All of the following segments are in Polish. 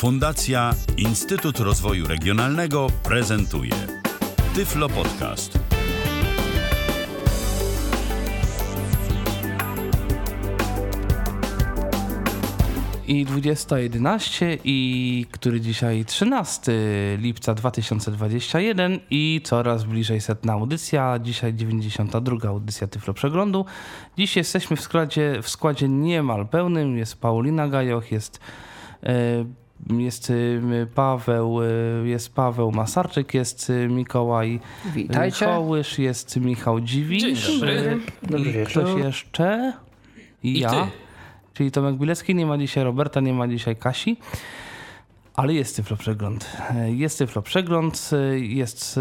Fundacja Instytut Rozwoju Regionalnego prezentuje Tyflo Podcast. i 20.11 i który dzisiaj 13 lipca 2021 i coraz bliżej setna audycja, dzisiaj 92 audycja Tyflo Przeglądu. Dziś jesteśmy w składzie, w składzie niemal pełnym, jest Paulina Gajoch, jest e, jest e, Paweł, e, jest Paweł Masarczyk, jest Mikołaj Witajcie. Kołysz, jest Michał Dziwisz. Dzień dobry. Dobry I wieczór. ktoś jeszcze? I, I ja. ty. Czyli Tomek Bilecki, nie ma dzisiaj Roberta, nie ma dzisiaj Kasi. Ale jest Tyflo Przegląd. E, Jest Tyflo Przegląd, e, jest...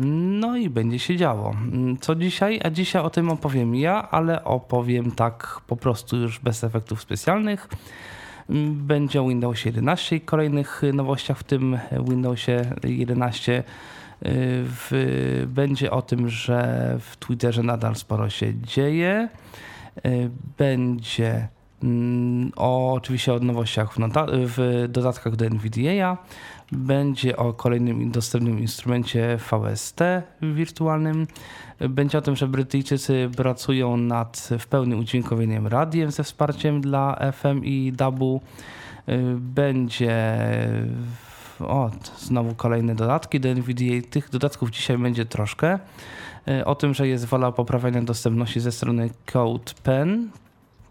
No i będzie się działo. Co dzisiaj? A dzisiaj o tym opowiem ja, ale opowiem tak po prostu już bez efektów specjalnych. Będzie o Windowsie 11 i kolejnych e, nowościach, w tym Windowsie 11 e, w, będzie o tym, że w Twitterze nadal sporo się dzieje. Będzie mm, o, oczywiście o nowościach w, w dodatkach do NVDA. Będzie o kolejnym dostępnym instrumencie VST wirtualnym. Będzie o tym, że Brytyjczycy pracują nad w pełni udźwiękowieniem radiem ze wsparciem dla FM i DAB-u. Y, Będzie o, znowu kolejne dodatki do NVDA. Tych dodatków dzisiaj będzie troszkę. Y, O tym, że jest wola poprawiania dostępności ze strony CodePen,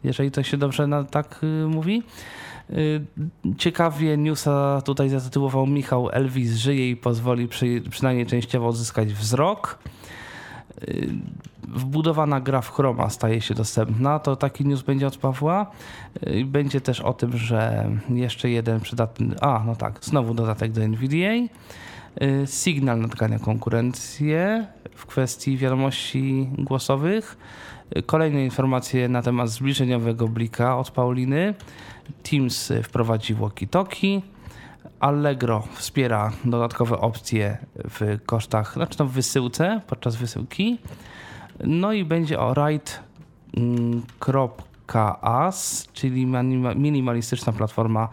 jeżeli to się dobrze na, tak y, mówi. Ciekawie newsa tutaj zatytułował Michał Elvis żyje i pozwoli przy, przynajmniej częściowo odzyskać wzrok. Y, Wbudowana gra w Chroma staje się dostępna. To taki news będzie od Pawła. Y, Będzie też o tym, że jeszcze jeden przydatny. A, no tak, znowu dodatek do NVDA. Y, Signal nadgania konkurencję w kwestii wiadomości głosowych. Kolejne informacje na temat zbliżeniowego blika od Pauliny. Teams wprowadzi walkie-talkie. Allegro wspiera dodatkowe opcje w kosztach, znaczy no w wysyłce, podczas wysyłki. No i będzie o ride.as, czyli manima- minimalistyczna platforma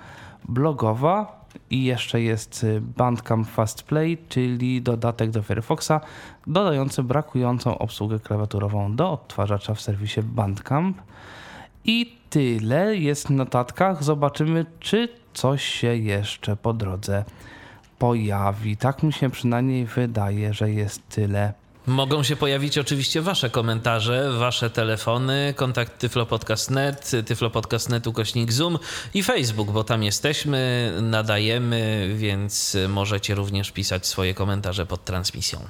blogowa. I jeszcze jest y, Bandcamp Fast Play, czyli dodatek do Firefoxa, dodający brakującą obsługę klawiaturową do odtwarzacza w serwisie Bandcamp. I tyle jest w notatkach. Zobaczymy, czy coś się jeszcze po drodze pojawi. Tak mi się przynajmniej wydaje, że jest tyle. Mogą się pojawić oczywiście wasze komentarze, wasze telefony, kontakt tyflopodcast.net, tyflopodcast.net ukośnik Zoom i Facebook, bo tam jesteśmy, nadajemy, więc możecie również pisać swoje komentarze pod transmisją.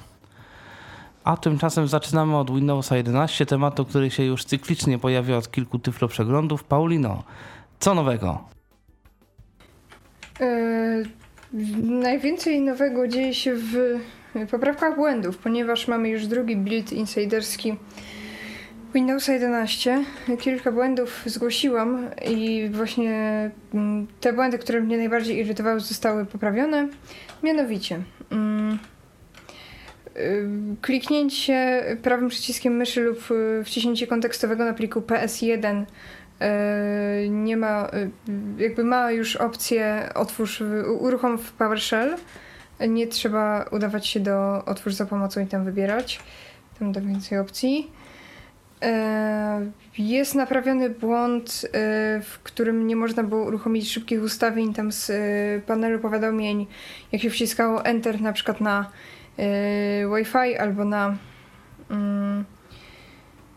A tymczasem zaczynamy od Windowsa 11, tematu, który się już cyklicznie pojawia od kilku tyflo przeglądów. Paulino, co nowego? E, najwięcej nowego dzieje się w poprawkach błędów, ponieważ mamy już drugi build insiderski Windowsa 11. Kilka błędów zgłosiłam i właśnie mm, te błędy, które mnie najbardziej irytowały, zostały poprawione. Mianowicie. mm, y, Kliknięcie prawym przyciskiem myszy lub y, wciśnięcie kontekstowego na pliku PS1 y, nie ma, y, jakby ma już opcję otwórz, uruchom w PowerShell. Nie trzeba udawać się do otwórz za pomocą i tam wybierać. Tam da więcej opcji. E, Jest naprawiony błąd, e, w którym nie można było uruchomić szybkich ustawień tam z e, panelu powiadomień, jak się wciskało Enter na przykład na e, Wi-Fi albo na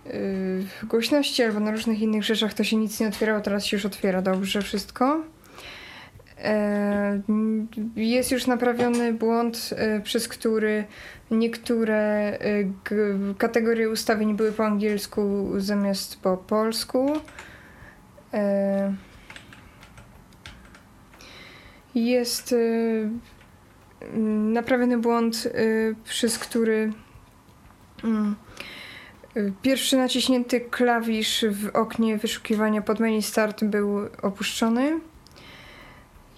e, głośności albo na różnych innych rzeczach, to się nic nie otwierało, teraz się już otwiera dobrze wszystko. E, Jest już naprawiony błąd, e, przez który niektóre kategorie ustawień były po angielsku zamiast po polsku. Jest naprawiony błąd, przez który mm, pierwszy naciśnięty klawisz w oknie wyszukiwania pod menu Start był opuszczony.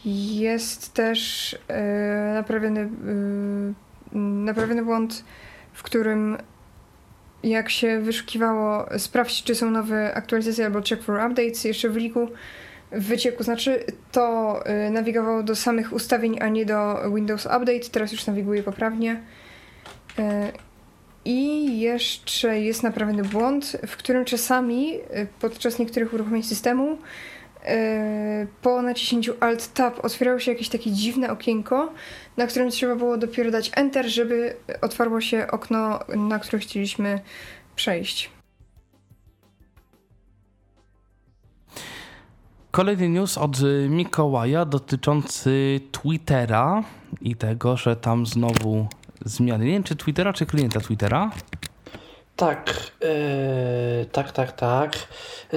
Jest też e, naprawiony, e, naprawiony błąd, w którym jak się wyszukiwało sprawdź, czy są nowe aktualizacje albo check for updates jeszcze w liku, wycieku. Znaczy to nawigowało do samych ustawień, a nie do Windows Update. Teraz już nawiguje poprawnie. I jeszcze jest naprawiony błąd, w którym czasami podczas niektórych uruchomień systemu po naciśnięciu Alt-Tab otwierało się jakieś takie dziwne okienko, na którym trzeba było dopiero dać Enter, żeby otwarło się okno, na które chcieliśmy przejść. Kolejny news od Mikołaja dotyczący Twittera i tego, że tam znowu zmiany. Nie wiem, czy Twittera, czy klienta Twittera? Tak, yy, tak, tak, tak.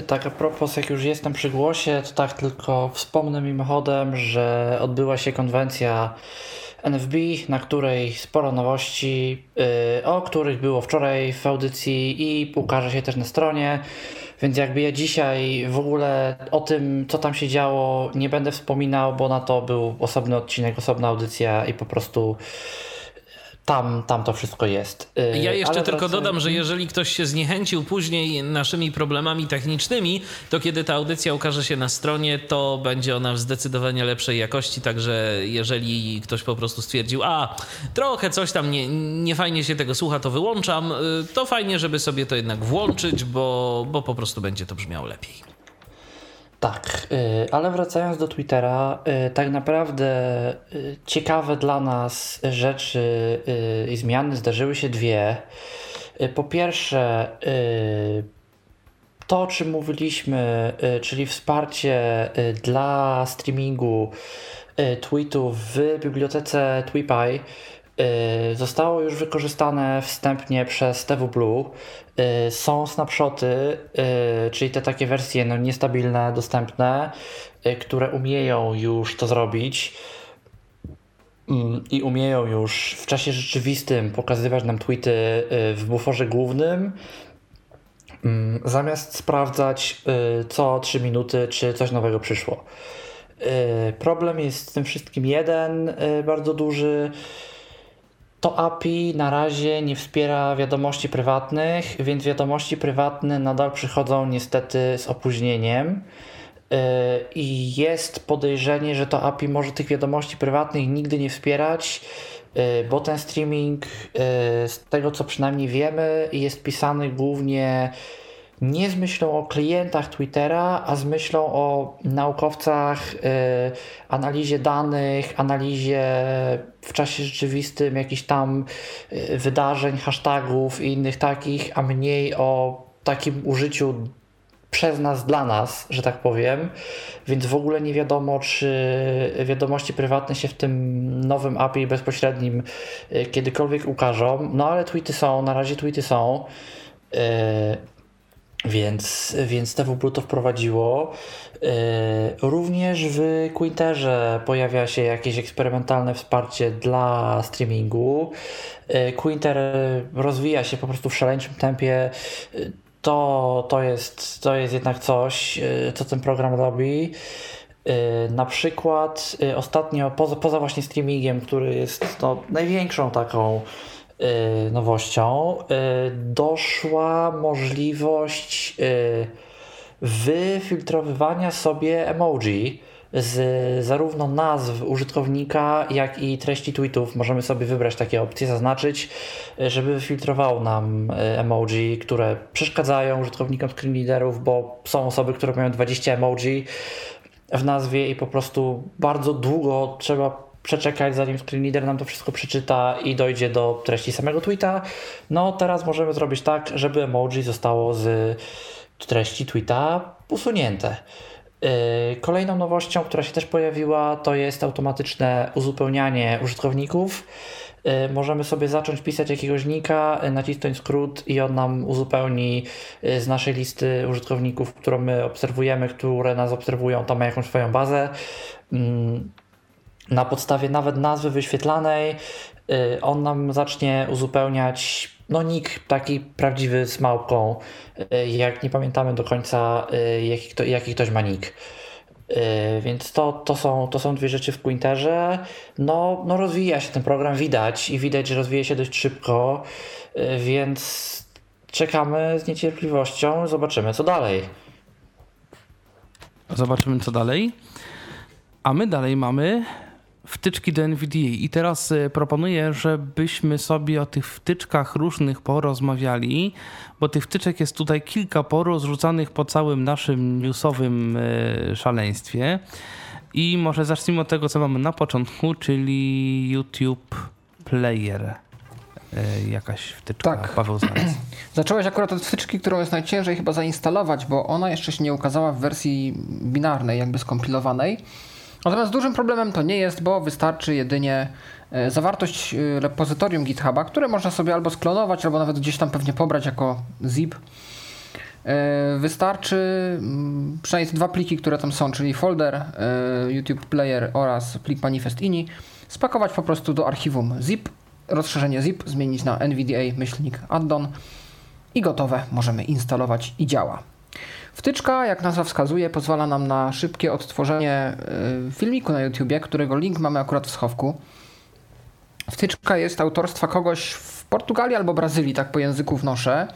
Tak, a propos, jak już jestem przy głosie, to tak tylko wspomnę mimochodem, że odbyła się konwencja NFB, na której sporo nowości, yy, o których było wczoraj w audycji i ukaże się też na stronie. Więc jakby ja dzisiaj w ogóle o tym, co tam się działo, nie będę wspominał, bo na to był osobny odcinek, osobna audycja i po prostu tam, tam to wszystko jest. Y, ja jeszcze Ale tylko dodam, że jeżeli ktoś się zniechęcił później naszymi problemami technicznymi, to kiedy ta audycja ukaże się na stronie, to będzie ona w zdecydowanie lepszej jakości, także jeżeli ktoś po prostu stwierdził, a trochę coś tam nie, nie fajnie się tego słucha, to wyłączam, y, to fajnie, żeby sobie to jednak włączyć, bo, bo po prostu będzie to brzmiało lepiej. Tak, y, ale wracając do Twittera, y, tak naprawdę y, ciekawe dla nas rzeczy i zmiany zdarzyły się dwie. Po pierwsze, to o czym mówiliśmy, czyli wsparcie dla streamingu tweetów w bibliotece TweePie Y, zostało już wykorzystane wstępnie przez TW Blue. Y, są snapshoty, y, czyli te takie wersje no, niestabilne, dostępne, które umieją już to zrobić mm, i umieją już w czasie rzeczywistym pokazywać nam tweety w buforze głównym, mm, zamiast sprawdzać co 3 minuty, czy coś nowego przyszło. Problem jest z tym wszystkim jeden bardzo duży to API na razie nie wspiera wiadomości prywatnych, więc wiadomości prywatne nadal przychodzą niestety z opóźnieniem. Y, I jest podejrzenie, że to API może tych wiadomości prywatnych nigdy nie wspierać, y, bo ten streaming, y, z tego co przynajmniej wiemy, jest pisany głównie nie z myślą o klientach Twittera, a z myślą o naukowcach, analizie danych, analizie w czasie rzeczywistym jakichś tam y, wydarzeń, hashtagów i innych takich, a mniej o takim użyciu przez nas, dla nas, że tak powiem, więc w ogóle nie wiadomo, czy wiadomości prywatne się w tym nowym API bezpośrednim y, kiedykolwiek ukażą. No ale tweety są, na razie tweety są. Więc, więc TW to wprowadziło. E, również w Quinterze pojawia się jakieś eksperymentalne wsparcie dla streamingu. E, Quinter rozwija się po prostu w szaleńczym tempie. E, to, to, jest, to jest jednak coś, co ten program robi. Na przykład ostatnio, poza, poza właśnie streamingiem, który jest no, największą taką Y, nowością y, doszła możliwość y, wyfiltrowywania sobie emoji z zarówno nazw użytkownika, jak i treści tweetów. Możemy sobie wybrać takie opcje, zaznaczyć, żeby wyfiltrowało nam emoji, które przeszkadzają użytkownikom screenreaderów, bo są osoby, które mają 20 emoji w nazwie i po prostu bardzo długo trzeba przeczekać, zanim screenreader nam to wszystko przeczyta i dojdzie do treści samego tweeta. No teraz możemy zrobić tak, żeby emoji zostało z treści tweeta usunięte. Yy, kolejną nowością, która się też pojawiła, to jest automatyczne uzupełnianie użytkowników. Yy, możemy sobie zacząć pisać jakiegoś nika, nacisnąć skrót i on nam uzupełni z naszej listy użytkowników, którą my obserwujemy, które nas obserwują, tam ma jakąś swoją bazę. Na podstawie nawet nazwy wyświetlanej y, on nam zacznie uzupełniać no nick taki prawdziwy z małpką, y, jak nie pamiętamy do końca y, jaki, kto, jaki ktoś ma nick. Więc to, to, są, to są dwie rzeczy w Quinterze. No, no rozwija się ten program, widać i widać, że rozwija się dość szybko, więc czekamy z niecierpliwością, zobaczymy co dalej. Zobaczymy co dalej. A my dalej mamy wtyczki do NVDA. I teraz y, proponuję, żebyśmy sobie o tych wtyczkach różnych porozmawiali, bo tych wtyczek jest tutaj kilka porozrzucanych po całym naszym newsowym y, szaleństwie. I może zacznijmy od tego, co mamy na początku, czyli YouTube Player. Y, jakaś wtyczka, Tak. Paweł znalazł. Zacząłeś akurat od wtyczki, którą jest najciężej chyba zainstalować, bo ona jeszcze się nie ukazała w wersji binarnej, jakby skompilowanej. Natomiast dużym problemem to nie jest, bo wystarczy jedynie e, zawartość e, repozytorium GitHuba, które można sobie albo sklonować, albo nawet gdzieś tam pewnie pobrać jako zip. E, Wystarczy mm, przynajmniej dwa pliki, które tam są, czyli folder YouTube Player oraz plik manifest ini, spakować po prostu do archiwum zip, rozszerzenie zip, zmienić na NVDA myślnik addon i gotowe, możemy instalować i działa. Wtyczka, jak nazwa wskazuje, pozwala nam na szybkie odtworzenie y, filmiku na YouTubie, którego link mamy akurat w schowku. Wtyczka jest autorstwa kogoś w Portugalii albo Brazylii, tak po języku wnoszę,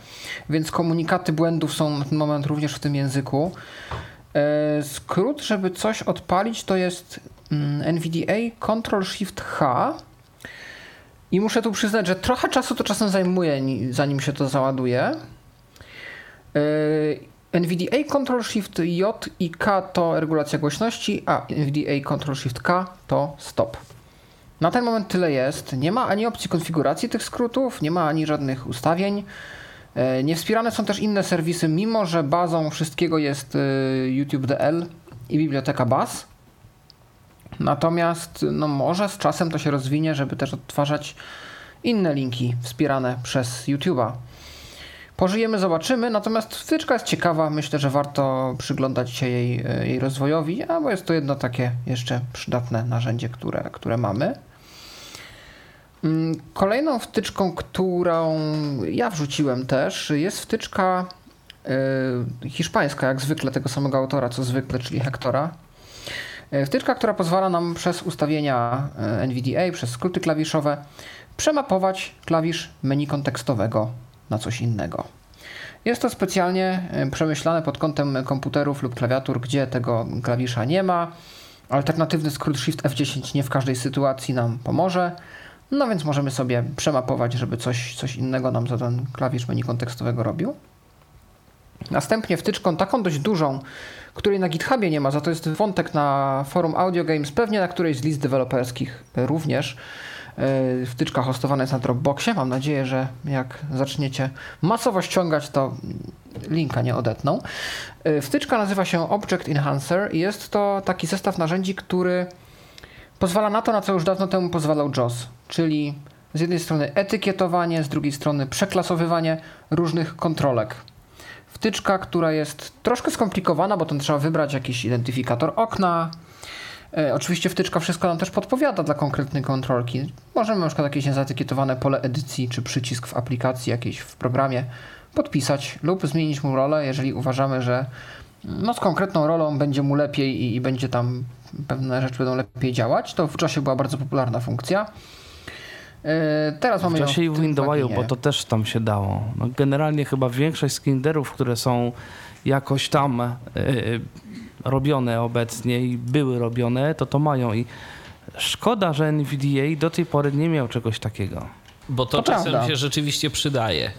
więc komunikaty błędów są na ten moment również w tym języku. E, Skrót, żeby coś odpalić, to jest mm, NVDA Ctrl Shift H. I muszę tu przyznać, że trochę czasu to czasem zajmuje, ni- zanim się to załaduje. NVDA Ctrl Shift J i K to regulacja głośności, a NVDA Ctrl Shift K to stop. Na ten moment tyle jest. Nie ma ani opcji konfiguracji tych skrótów, nie ma ani żadnych ustawień. Yy, Nie wspierane są też inne serwisy, mimo że bazą wszystkiego jest yy, YouTube DL i biblioteka baz. Natomiast no może z czasem to się rozwinie, żeby też odtwarzać inne linki wspierane przez YouTube'a. Pożyjemy, zobaczymy, natomiast wtyczka jest ciekawa, myślę, że warto przyglądać się jej, e, jej rozwojowi, a bo jest to jedno takie jeszcze przydatne narzędzie, które, które mamy. Mm, Kolejną wtyczką, którą ja wrzuciłem też, jest wtyczka e, hiszpańska, jak zwykle, tego samego autora, co zwykle, czyli Hektora. E, Wtyczka, która pozwala nam przez ustawienia NVDA, przez skróty klawiszowe przemapować klawisz menu kontekstowego na coś innego. Jest to specjalnie e, przemyślane pod kątem komputerów lub klawiatur, gdzie tego klawisza nie ma. Alternatywny skrót Shift F10 nie w każdej sytuacji nam pomoże. No więc możemy sobie przemapować, żeby coś, coś innego nam za ten klawisz menu kontekstowego robił. Następnie wtyczką taką dość dużą, której na GitHubie nie ma, za to jest wątek na forum Audio Games, pewnie na którejś z list deweloperskich również. Yy, Wtyczka hostowana jest na Dropboxie. Mam nadzieję, że jak zaczniecie masowo ściągać, to linka nie odetną. Yy, Wtyczka nazywa się Object Enhancer i jest to taki zestaw narzędzi, który pozwala na to, na co już dawno temu pozwalał JOS, czyli z jednej strony etykietowanie, z drugiej strony przeklasowywanie różnych kontrolek. Wtyczka, która jest troszkę skomplikowana, bo tam trzeba wybrać jakiś identyfikator okna. E, oczywiście wtyczka wszystko nam też podpowiada dla konkretnej kontrolki. Możemy na przykład jakieś niezaetykietowane pole edycji czy przycisk w aplikacji jakiejś w programie podpisać lub zmienić mu rolę, jeżeli uważamy, że no, z konkretną rolą będzie mu lepiej i, i będzie tam pewne rzeczy będą lepiej działać. To w czasie była bardzo popularna funkcja. E, Teraz W mamy ją czasie i w pluginie. bo to też tam się dało. No, generalnie chyba większość skinderów, które są jakoś tam e, robione obecnie i były robione, to to mają i szkoda, że NVDA do tej pory nie miał czegoś takiego. Bo to, To czasem prawda. się rzeczywiście przydaje.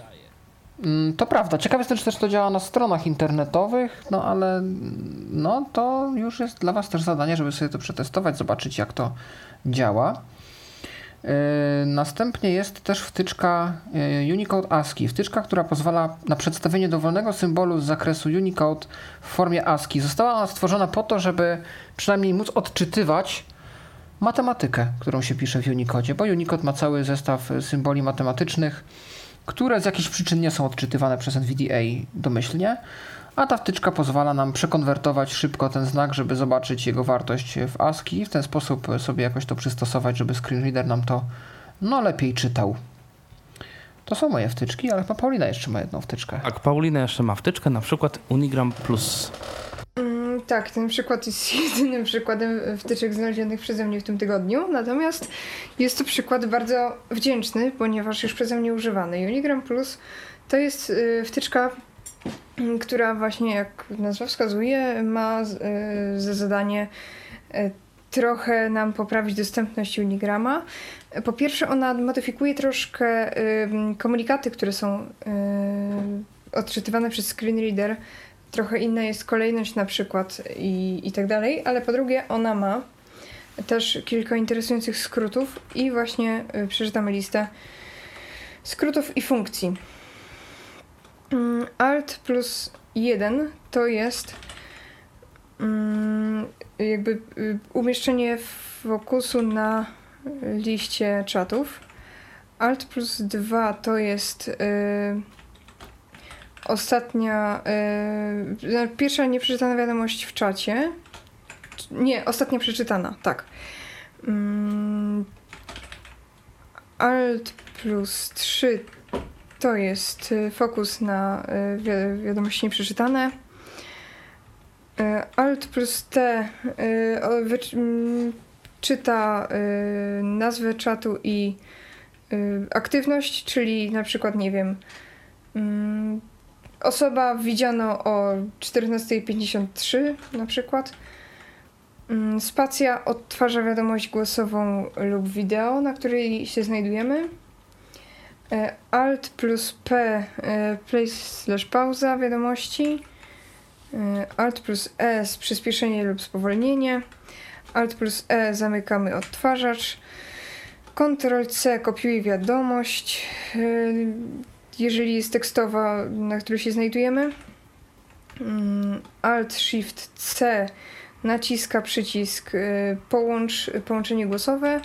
Mm, To prawda. Ciekawe jest też, też to działa na stronach internetowych, no ale no to już jest dla Was też zadanie, żeby sobie to przetestować, zobaczyć jak to działa. Yy, Następnie jest też wtyczka yy, Unicode ASCII. Wtyczka, która pozwala na przedstawienie dowolnego symbolu z zakresu Unicode w formie ASCII. Została ona stworzona po to, żeby przynajmniej móc odczytywać matematykę, którą się pisze w Unicode, bo Unicode ma cały zestaw y, symboli matematycznych, które z jakichś przyczyn nie są odczytywane przez NVDA domyślnie, a ta wtyczka pozwala nam przekonwertować szybko ten znak, żeby zobaczyć jego wartość w ASCII i w ten sposób sobie jakoś to przystosować, żeby screenreader nam to no lepiej czytał. To są moje wtyczki, ale chyba Paulina jeszcze ma jedną wtyczkę. Tak, Paulina jeszcze ma wtyczkę, na przykład Unigram Plus. Mm, tak, ten przykład jest jedynym przykładem wtyczek znalezionych przeze mnie w tym tygodniu. Natomiast jest to przykład bardzo wdzięczny, ponieważ już przeze mnie używany. Unigram Plus to jest y, wtyczka która właśnie, jak nazwa wskazuje, ma y, za zadanie y, trochę nam poprawić dostępność Unigrama. Po pierwsze, ona modyfikuje troszkę komunikaty, które są odczytywane przez screenreader. Trochę inna jest kolejność na przykład i, i tak dalej, ale po drugie ona ma też kilka interesujących skrótów i właśnie przeczytamy listę skrótów i funkcji. Mm, Alt plus 1 to jest mm, jakby y, umieszczenie fokusu na liście czatów. Alt plus 2 to jest y, ostatnia, y, pierwsza nieprzeczytana wiadomość w czacie. Nie, ostatnia przeczytana, tak. Mm, alt plus 3 to jest y, fokus na y, wi wiadomości nieprzeczytane. Y, Alt plus T mm, czyta nazwę czatu i aktywność, czyli na przykład, nie wiem, mm, osoba widziano o 14.53 na przykład. Mm, spacja odtwarza wiadomość głosową lub wideo, na której się znajdujemy. E, Alt plus P e, place slash pauza wiadomości. E, Alt plus E przyspieszenie lub spowolnienie. Alt plus E zamykamy odtwarzacz. Ctrl C kopiuje wiadomość, jeżeli jest tekstowa, na której się znajdujemy. Mm, Alt Shift C naciska przycisk połącz, połączenie głosowe.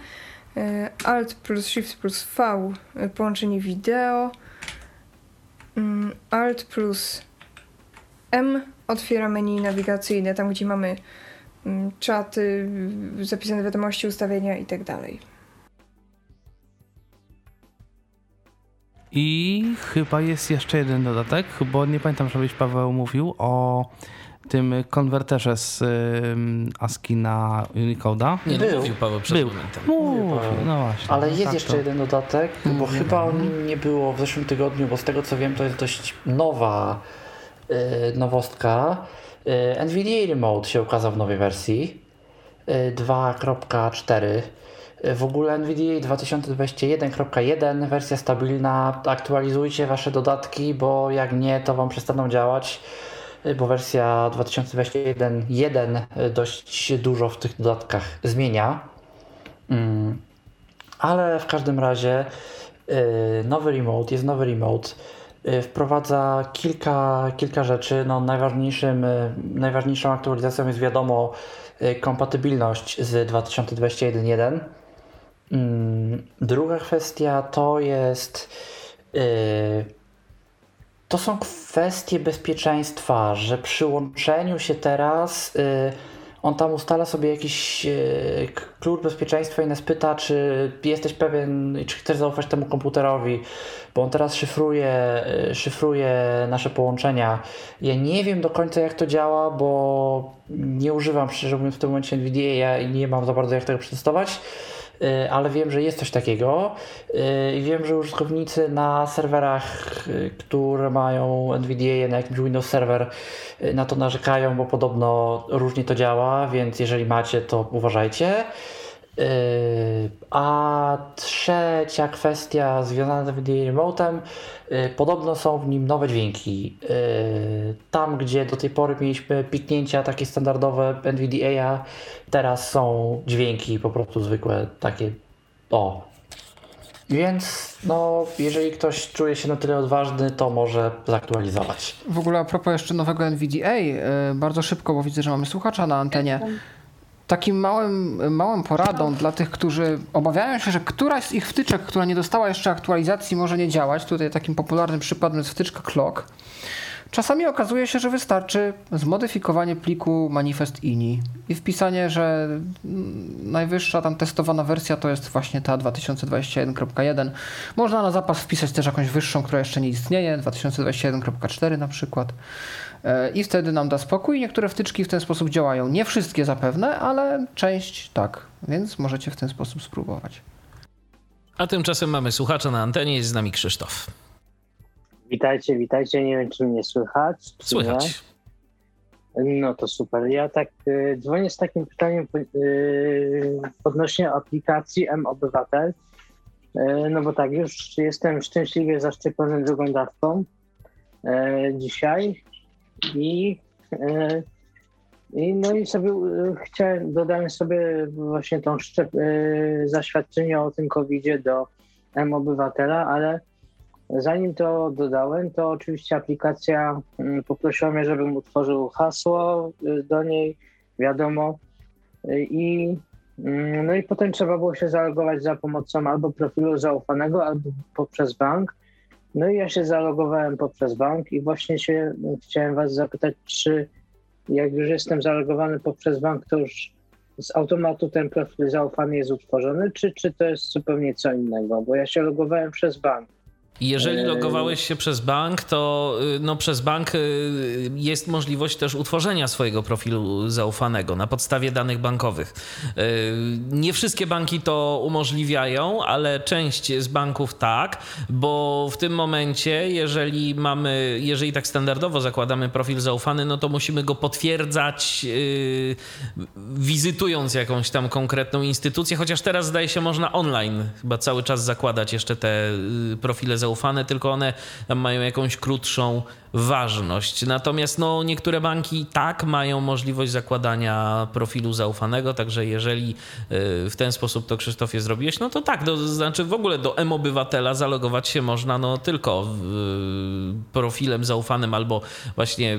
E, Alt plus Shift plus V e, połączenie wideo. Mm, Alt plus M otwiera menu nawigacyjne, tam gdzie mamy mm, czaty, zapisane wiadomości, ustawienia itd. Tak I chyba jest jeszcze jeden dodatek, bo nie pamiętam, żebyś Paweł mówił o tym konwerterze z ASCII na Unicode'a. Nie, no, mówił Paweł przed Był. momentem. Mówił, no właśnie. Ale jest tak jeszcze to... jeden dodatek, bo mm, chyba o nim nie było w zeszłym tygodniu, bo z tego co wiem to jest dość nowa yy, nowostka. Yy, NVDA Remote się ukazał w nowej wersji yy, 2.4. W ogóle NVDA 2021.1, wersja stabilna. Aktualizujcie wasze dodatki, bo jak nie, to wam przestaną działać bo wersja 2021.1 dość dużo w tych dodatkach zmienia. Mm. Ale w każdym razie y, nowy remote, jest nowy remote, y, wprowadza kilka, kilka rzeczy. No, najważniejszym, najważniejszą aktualizacją jest wiadomo kompatybilność z 2021.1. Mm. Druga kwestia to jest to są kwestie bezpieczeństwa, że przy łączeniu się teraz y, on tam ustala sobie jakiś y, klucz bezpieczeństwa i nas pyta, czy jesteś pewien, czy chcesz zaufać temu komputerowi, bo on teraz szyfruje, y, szyfruje nasze połączenia. Ja nie wiem do końca jak to działa, bo nie używam szczerze mówiąc w tym momencie NVIDIA i nie mam za bardzo jak tego przetestować ale wiem, że jest coś takiego y, i wiem, że użytkownicy na serwerach, y, które mają NVDA na jakimś Windows Server na to narzekają, bo podobno różnie to działa, więc jeżeli macie, to uważajcie. Yy, a trzecia kwestia związana z NVIDIA Remote'em, yy, podobno są w nim nowe dźwięki. Yy, tam, gdzie do tej pory mieliśmy piknięcia takie standardowe NVDA, teraz są dźwięki po prostu zwykłe, takie o. Więc no, jeżeli ktoś czuje się na tyle odważny, to może zaktualizować. W ogóle a propos jeszcze nowego NVDA, bardzo szybko, bo widzę, że mamy słuchacza na antenie takim małym, małą poradą dla tych, którzy obawiają się, że któraś z ich wtyczek, która nie dostała jeszcze aktualizacji, może nie działać. Tutaj takim popularnym przykładem jest wtyczka Clock. Czasami okazuje się, że wystarczy zmodyfikowanie pliku manifest ini i wpisanie, że najwyższa tam testowana wersja to jest właśnie ta 2021.1. Można na zapas wpisać też jakąś wyższą, która jeszcze nie istnieje, 2021.4 na przykład. E, I wtedy nam da spokój. Niektóre wtyczki w ten sposób działają. Nie wszystkie zapewne, ale część tak. Więc możecie w ten sposób spróbować. A tymczasem mamy słuchacza na antenie, jest z nami Krzysztof. Witajcie, witajcie. Nie wiem, czy mnie słychać. Czy Słychać. Nie? No to super. Ja tak y, dzwonię z takim pytaniem y, odnośnie aplikacji M-Obywatel. Y, no bo tak, już jestem szczęśliwie zaszczepiony drugą dawką dzisiaj i, y, i no i sobie y, chciałem, dodałem sobie właśnie tą szczep, y, zaświadczenie o tym COVID-zie do M-Obywatela, ale Zanim to dodałem, to oczywiście aplikacja mm, poprosiła mnie, żebym utworzył hasło do niej, wiadomo. I, mm, no i potem trzeba było się zalogować za pomocą albo profilu zaufanego, albo poprzez bank. No i ja się zalogowałem poprzez bank i właśnie się chciałem Was zapytać, czy jak już jestem zalogowany poprzez bank, to już z automatu ten profil zaufany jest utworzony, czy, czy to jest zupełnie co innego? Bo ja się logowałem przez bank. Jeżeli Eee. logowałeś się przez bank, to y, no, przez bank y, jest możliwość też utworzenia swojego profilu zaufanego na podstawie danych bankowych. Y, Nie wszystkie banki to umożliwiają, ale część z banków tak, bo w tym momencie, jeżeli mamy, jeżeli tak standardowo zakładamy profil zaufany, no to musimy go potwierdzać wizytując jakąś tam konkretną instytucję, chociaż teraz zdaje się można online chyba cały czas zakładać jeszcze te profile zaufane, tylko one mają jakąś krótszą ważność. Natomiast no, niektóre banki tak mają możliwość zakładania profilu zaufanego, także jeżeli y, w ten sposób to Krzysztofie zrobiłeś, no to tak, to znaczy w ogóle do M-Obywatela zalogować się można no tylko y, profilem zaufanym albo właśnie y,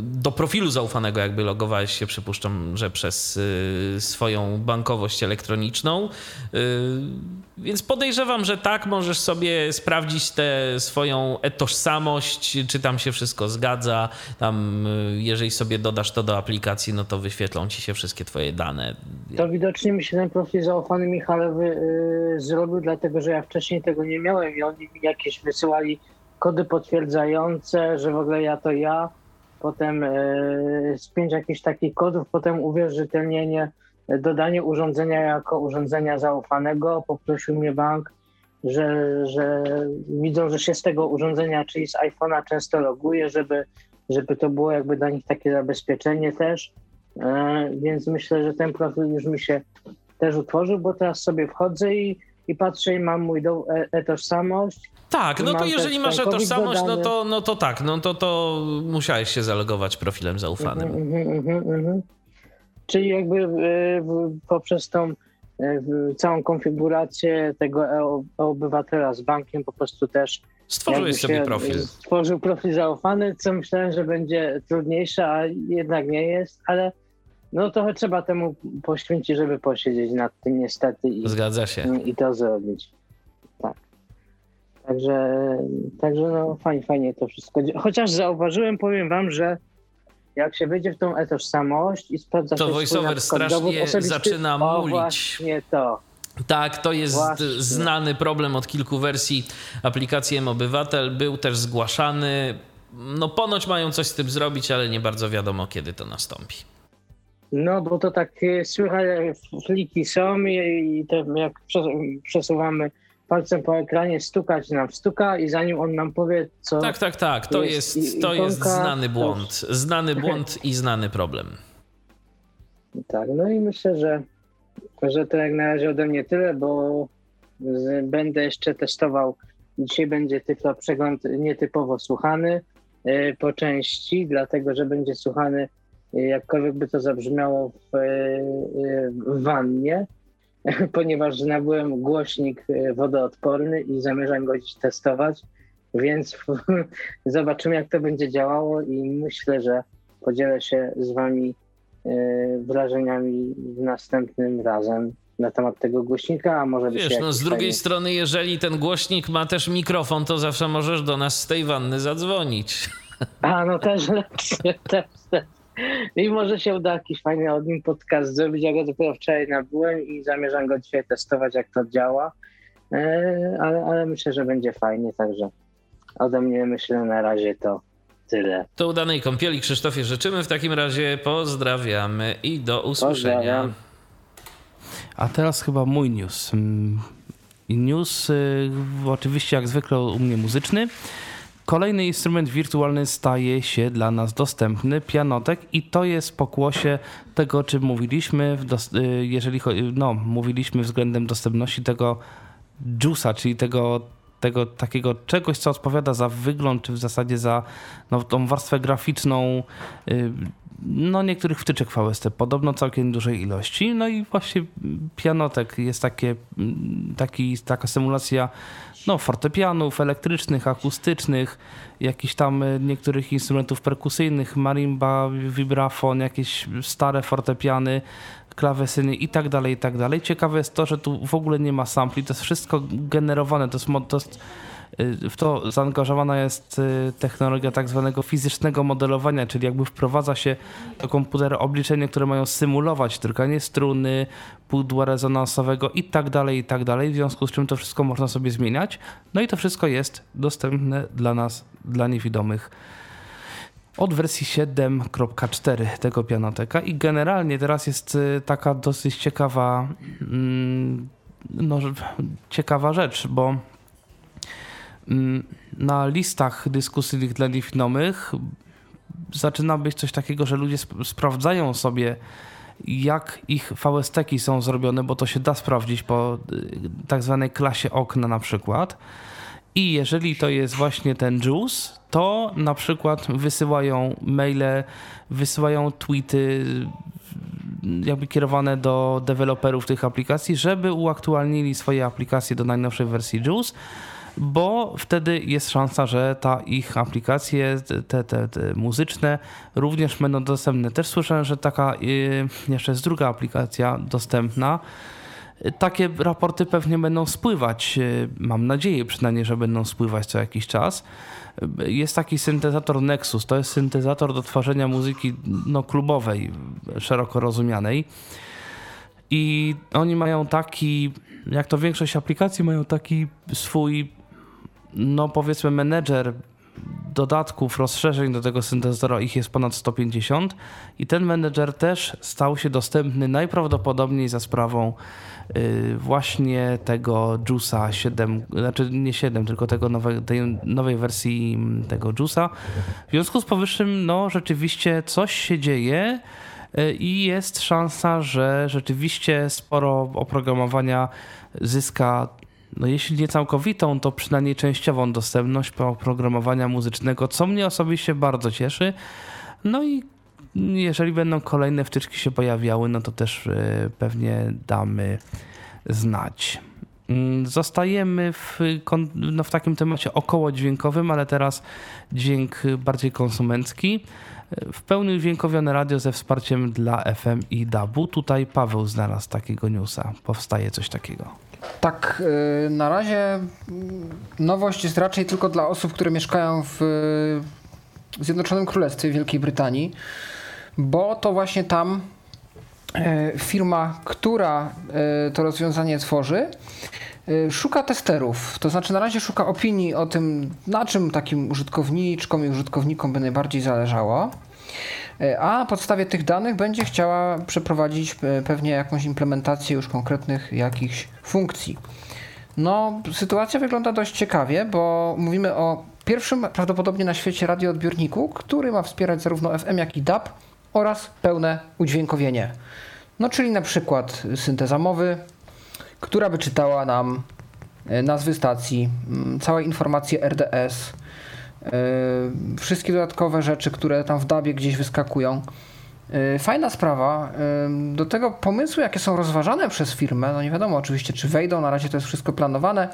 do profilu zaufanego jakby logowałeś się, przypuszczam, że przez swoją bankowość elektroniczną. Więc podejrzewam, że tak, możesz sobie sprawdzić tę swoją e-tożsamość, czy tam się wszystko zgadza. Tam, y, jeżeli sobie dodasz to do aplikacji, no to wyświetlą ci się wszystkie twoje dane. To widocznie mi się ten profil zaufany Michalewy y, zrobił, dlatego że ja wcześniej tego nie miałem i oni mi jakieś wysyłali kody potwierdzające, że w ogóle ja to ja. Potem y, z pięć jakichś takich kodów, potem uwierzytelnienie, dodanie urządzenia jako urządzenia zaufanego. Poprosił mnie bank, że, że widzą, że się z tego urządzenia, czyli z iPhone'a często loguje, żeby, żeby to było jakby dla nich takie zabezpieczenie też. E, więc myślę, że ten profil już mi się też utworzył, bo teraz sobie wchodzę i, i patrzę i mam mój do, e, e-tożsamość. Tak, no to jeżeli masz bankowi tożsamość, no to, no to tak, no to, to musiałeś się zalogować profilem zaufanym. Mhm, mhm, mhm, mhm. Czyli jakby e, w- poprzez tą e, całą konfigurację tego e- e-obywatela z bankiem po prostu też Stworzyłeś sobie profil. Stworzył profil zaufany, co myślałem, że będzie trudniejsze, a jednak nie jest, ale no trochę trzeba temu poświęcić, żeby posiedzieć nad tym niestety i, Zgadza się. i to zrobić. Tak. Także, także no fajnie, fajnie to wszystko. Chociaż zauważyłem, powiem wam, że jak się wejdzie w tą e-tożsamość i sprawdza To voiceover strasznie zaczyna o, mulić. właśnie to. Tak, to jest Właśnie. znany problem od kilku wersji aplikacji M-Obywatel. Był też zgłaszany. No ponoć mają coś z tym zrobić, ale nie bardzo wiadomo, kiedy to nastąpi. No, bo to tak słychać, fliki są i, i to jak przes- przesuwamy palcem po ekranie, stukać nam stuka i zanim on nam powie, co... Tak, tak, tak. To Jest jest, to jest znany błąd. Znany błąd i znany problem. Tak, no i myślę, że, że to jak na razie ode mnie tyle, bo z, będę jeszcze testował. Dzisiaj będzie tylko przegląd nietypowo słuchany e, po części, dlatego że będzie słuchany, e, jakkolwiek by to zabrzmiało, w, e, w wannie, ponieważ nabyłem głośnik e, wodoodporny i zamierzam go dziś testować, więc zobaczymy, jak to będzie działało i myślę, że podzielę się z Wami e, wrażeniami następnym razem na temat tego głośnika, a może Wiesz, no z drugiej strony, jeżeli ten głośnik ma też mikrofon, to zawsze możesz do nas z tej wanny zadzwonić. A, no też też, też. I może się uda jakiś fajny od nim podcast zrobić. Ja go dopiero wczoraj nabyłem i zamierzam go dzisiaj testować, jak to działa. E, ale, ale myślę, że będzie fajnie, także ode mnie myślę na razie to tyle. To udanej kąpieli Krzysztofie życzymy. W takim razie pozdrawiamy i do usłyszenia. Pozdrawiam. A teraz chyba mój news. Mm, news y, oczywiście jak zwykle u mnie muzyczny. Kolejny instrument wirtualny staje się dla nas dostępny, pianotek i to jest pokłosie tego, o czym mówiliśmy, y, jeżeli no, mówiliśmy względem dostępności tego JUICa, czyli tego, tego takiego czegoś, co odpowiada za wygląd, czy w zasadzie za no, tą warstwę graficzną y, no, niektórych wtyczek VST, podobno całkiem dużej ilości. No i właśnie pianotek jest takie, taki, taka symulacja no, fortepianów elektrycznych, akustycznych, jakichś tam y, niektórych instrumentów perkusyjnych, marimba, vibrafon, jakieś stare fortepiany, klawesyny i tak dalej, i tak dalej. Ciekawe jest to, że tu w ogóle nie ma sampli, to jest wszystko generowane, to jest, to jest w to zaangażowana jest y, technologia tak zwanego fizycznego modelowania, czyli jakby wprowadza się do komputera obliczenia, które mają symulować drganie struny, pudła rezonansowego i tak dalej, i tak dalej, w związku z czym to wszystko można sobie zmieniać. No i to wszystko jest dostępne dla nas, dla niewidomych. Od wersji 7.4 tego pianoteka. I generalnie teraz jest y, taka dosyć ciekawa mm, no, ciekawa rzecz, bo na listach dyskusyjnych dla niewidomych zaczyna być coś takiego, że ludzie sp sprawdzają sobie jak ich VST-ki są zrobione, bo to się da sprawdzić po y, tak zwanej klasie okna na przykład. I jeżeli to jest właśnie ten JUICE, to na przykład wysyłają maile, wysyłają tweety jakby kierowane do deweloperów tych aplikacji, żeby uaktualnili swoje aplikacje do najnowszej wersji JUICE, bo wtedy jest szansa, że ta ich aplikacje, te, te, te muzyczne również będą dostępne. Też słyszałem, że taka y, jeszcze jest druga aplikacja dostępna, takie raporty pewnie będą spływać. E, mam nadzieję przynajmniej, że będą spływać co jakiś czas. Jest taki syntezator Nexus. To jest syntezator do tworzenia muzyki no, klubowej, szeroko rozumianej. I oni mają taki, jak to większość aplikacji, mają taki swój, no powiedzmy, menedżer dodatków, rozszerzeń do tego syntezatora, ich jest ponad 150 i ten menedżer też stał się dostępny najprawdopodobniej za sprawą Y, właśnie tego Juice'a 7, znaczy nie 7, tylko tego nowe, tej nowej wersji tego Juice'a. W związku z powyższym, no rzeczywiście coś się dzieje y, i jest szansa, że rzeczywiście sporo oprogramowania zyska no jeśli nie całkowitą, to przynajmniej częściową dostępność oprogramowania muzycznego, co mnie osobiście bardzo cieszy. No i jeżeli będą kolejne wtyczki się pojawiały, no to też e, pewnie damy znać. Mm, zostajemy w, no w takim temacie około dźwiękowym, ale teraz dźwięk bardziej konsumencki. W pełni udźwiękowione radio ze wsparciem dla FM i DAB-u. Tutaj Paweł znalazł takiego newsa. Powstaje coś takiego. Tak, e, na razie nowość jest raczej tylko dla osób, które mieszkają w Zjednoczonym Królestwie Wielkiej Brytanii bo to właśnie tam e, firma, która to rozwiązanie tworzy, szuka testerów. To znaczy na razie szuka opinii o tym, na czym takim użytkowniczkom i użytkownikom by najbardziej zależało. A na podstawie tych danych będzie chciała przeprowadzić pewnie jakąś implementację już konkretnych jakichś funkcji. No, sytuacja wygląda dość ciekawie, bo mówimy o pierwszym prawdopodobnie na świecie radioodbiorniku, który ma wspierać zarówno FM, jak i DAB oraz pełne udźwiękowienie. No czyli na przykład synteza mowy, która by czytała nam e, nazwy stacji, całe informacje RDS, e, wszystkie dodatkowe rzeczy, które tam w DABie gdzieś wyskakują. E, fajna sprawa. Do tego pomysły, jakie są rozważane przez firmę, no nie wiadomo oczywiście, czy wejdą, na razie to jest wszystko planowane.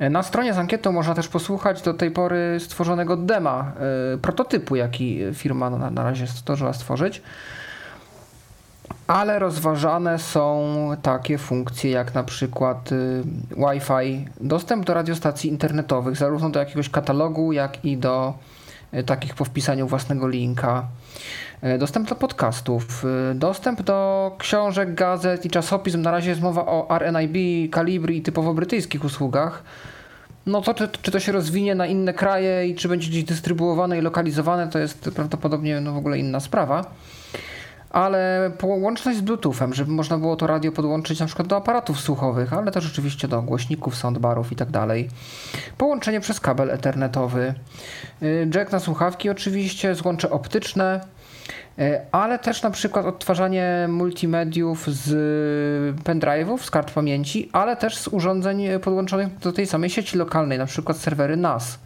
Na stronie z ankietą można też posłuchać do tej pory stworzonego dema, prototypu, jaki firma na razie zdążyła stworzyć. Ale rozważane są takie funkcje jak na przykład Wi-Fi, dostęp do radiostacji internetowych, zarówno do jakiegoś katalogu, jak i do takich po wpisaniu własnego linka. E, dostęp do podcastów, dostęp do książek, gazet i czasopism. Na razie jest mowa o RNIB, Calibri i typowo brytyjskich usługach. No to czy, czy, to się rozwinie na inne kraje i czy będzie gdzieś dystrybuowane i lokalizowane, to jest prawdopodobnie no w ogóle inna sprawa. Ale połączność z Bluetoothem, żeby można było to radio podłączyć na przykład do aparatów słuchowych, ale też oczywiście do głośników, soundbarów i tak dalej. Połączenie przez kabel ethernetowy, y, jack na słuchawki oczywiście, złącze optyczne, y, ale też na przykład odtwarzanie multimediów z pendrive'ów, z kart pamięci, ale też z urządzeń podłączonych do tej samej sieci lokalnej, na przykład serwery NAS.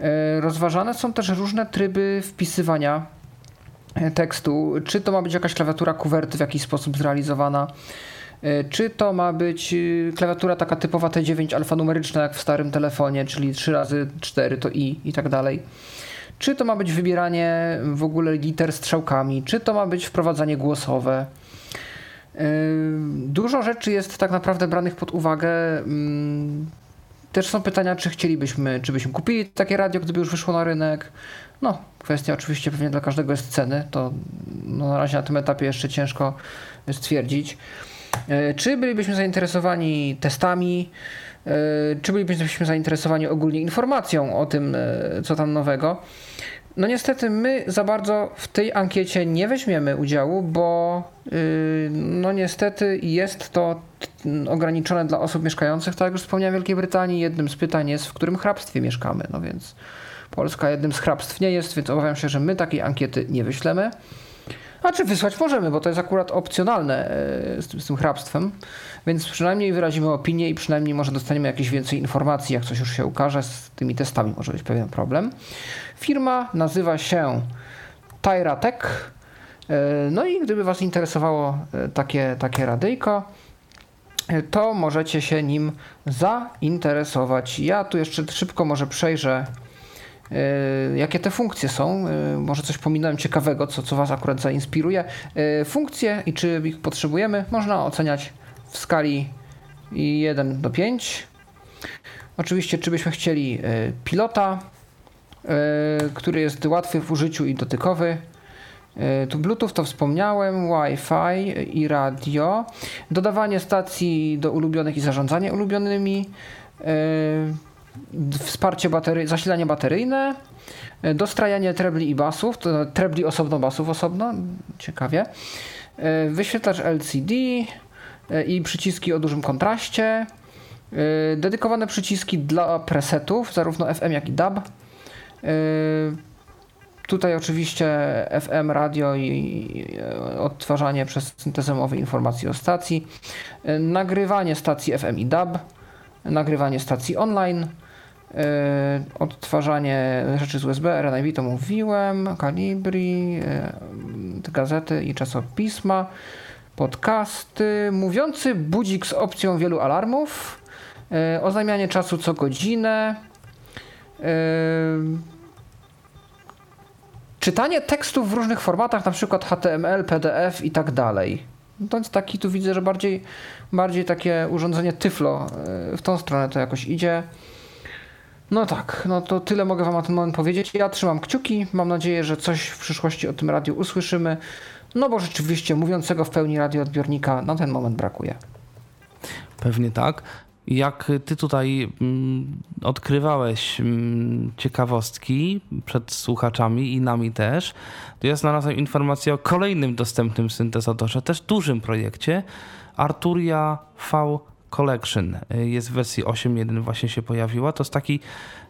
Y, rozważane są też różne tryby wpisywania tekstu, czy to ma być jakaś klawiatura kuwerty w jakiś sposób zrealizowana, e, czy to ma być e, klawiatura taka typowa T9 alfanumeryczna jak w starym telefonie, czyli 3 razy 4 to i i tak dalej. Czy to ma być wybieranie w ogóle liter strzałkami, czy to ma być wprowadzanie głosowe. E, dużo rzeczy jest tak naprawdę branych pod uwagę. Mm, też są pytania, czy chcielibyśmy, czy byśmy kupili takie radio, gdyby już wyszło na rynek. No, kwestia oczywiście pewnie dla każdego jest ceny, to no, na razie na tym etapie jeszcze ciężko stwierdzić. E, czy bylibyśmy zainteresowani testami, e, czy bylibyśmy zainteresowani ogólnie informacją o tym, e, co tam nowego? No niestety my za bardzo w tej ankiecie nie weźmiemy udziału, bo no niestety jest to ograniczone dla osób mieszkających, tak jak już wspomniałem, w Wielkiej Brytanii. Jednym z pytań jest, w którym hrabstwie mieszkamy, no więc Polska jednym z hrabstw nie jest, więc obawiam się, że my takiej ankiety nie wyślemy. A czy wysłać możemy, bo to jest akurat opcjonalne e, z tym, z tym hrabstwem, więc przynajmniej wyrazimy opinię i przynajmniej może dostaniemy jakieś więcej informacji, jak coś już się ukaże. Z tymi testami może być pewien problem. Firma nazywa się Tyratech. E, no i gdyby Was interesowało e, takie, takie radyjko, to możecie się nim zainteresować. Ja tu jeszcze szybko może przejrzę jakie te funkcje są. E, może coś pominąłem ciekawego, co, co Was akurat zainspiruje. E, funkcje i czy ich potrzebujemy, można oceniać w skali 1 do 5. Oczywiście, czy byśmy chcieli pilota, który jest łatwy w użyciu i dotykowy. Tu Bluetooth to wspomniałem, Wi-Fi i radio, dodawanie stacji do ulubionych i zarządzanie ulubionymi, wsparcie batery, zasilanie bateryjne, e, dostrajanie trebli i basów, to trebli osobno, basów osobno, ciekawie, e, wyświetlacz LCD e, i przyciski o dużym kontraście, dedykowane przyciski dla presetów, zarówno FM jak i DAB. Tutaj oczywiście FM, radio i odtwarzanie przez syntezę mowy informacji o stacji, nagrywanie stacji FM i DAB, nagrywanie stacji online, odtwarzanie rzeczy z USB, RNIV to mówiłem, Calibri, e, gazety i czasopisma, podcasty, mówiący budzik z opcją wielu alarmów, e, oznajmianie czasu co godzinę, czytanie tekstów w różnych formatach, na przykład HTML, PDF i tak dalej. No to jest taki, tu widzę, że bardziej, bardziej takie urządzenie Tyflo w tą stronę to jakoś idzie. No tak, no to tyle mogę Wam na ten moment powiedzieć. Ja trzymam kciuki, mam nadzieję, że coś w przyszłości o tym radiu usłyszymy, no bo rzeczywiście mówiącego w pełni radioodbiornika na ten moment brakuje. Pewnie tak. Jak ty tutaj mm, odkrywałeś mm, ciekawostki przed słuchaczami i nami też, to ja znalazłem informację o kolejnym dostępnym syntezatorze, też dużym projekcie, Arturia V Collection y, jest w wersji 8.1 właśnie się pojawiła. To jest taki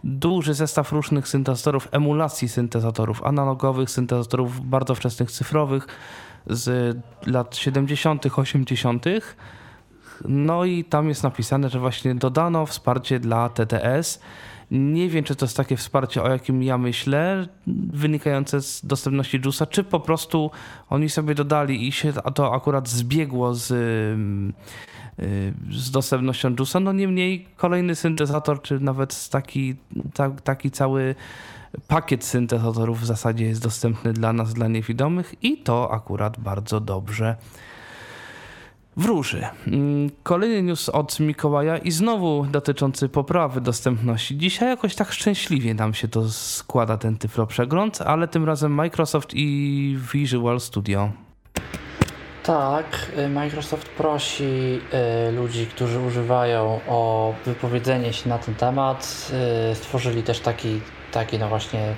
duży zestaw różnych syntezatorów, emulacji syntezatorów analogowych, syntezatorów bardzo wczesnych cyfrowych z lat 70., 80. No i tam jest napisane, że właśnie dodano wsparcie dla TTS. Nie wiem, czy to jest takie wsparcie, o jakim ja myślę, wynikające z dostępności JUSa, czy po prostu oni sobie dodali i się to akurat zbiegło z z dostępnością JUSa. No niemniej kolejny syntezator, czy nawet taki, ta, taki cały pakiet syntezatorów w zasadzie jest dostępny dla nas, dla niewidomych i to akurat bardzo dobrze wróży. Mm, kolejny news od Mikołaja i znowu dotyczący poprawy dostępności. Dzisiaj jakoś tak szczęśliwie nam się to składa ten Tyflo przegląd, ale tym razem Microsoft i Visual Studio. Tak, y, Microsoft prosi y, ludzi, którzy używają o wypowiedzenie się na ten temat. Y, stworzyli też taki, taki no właśnie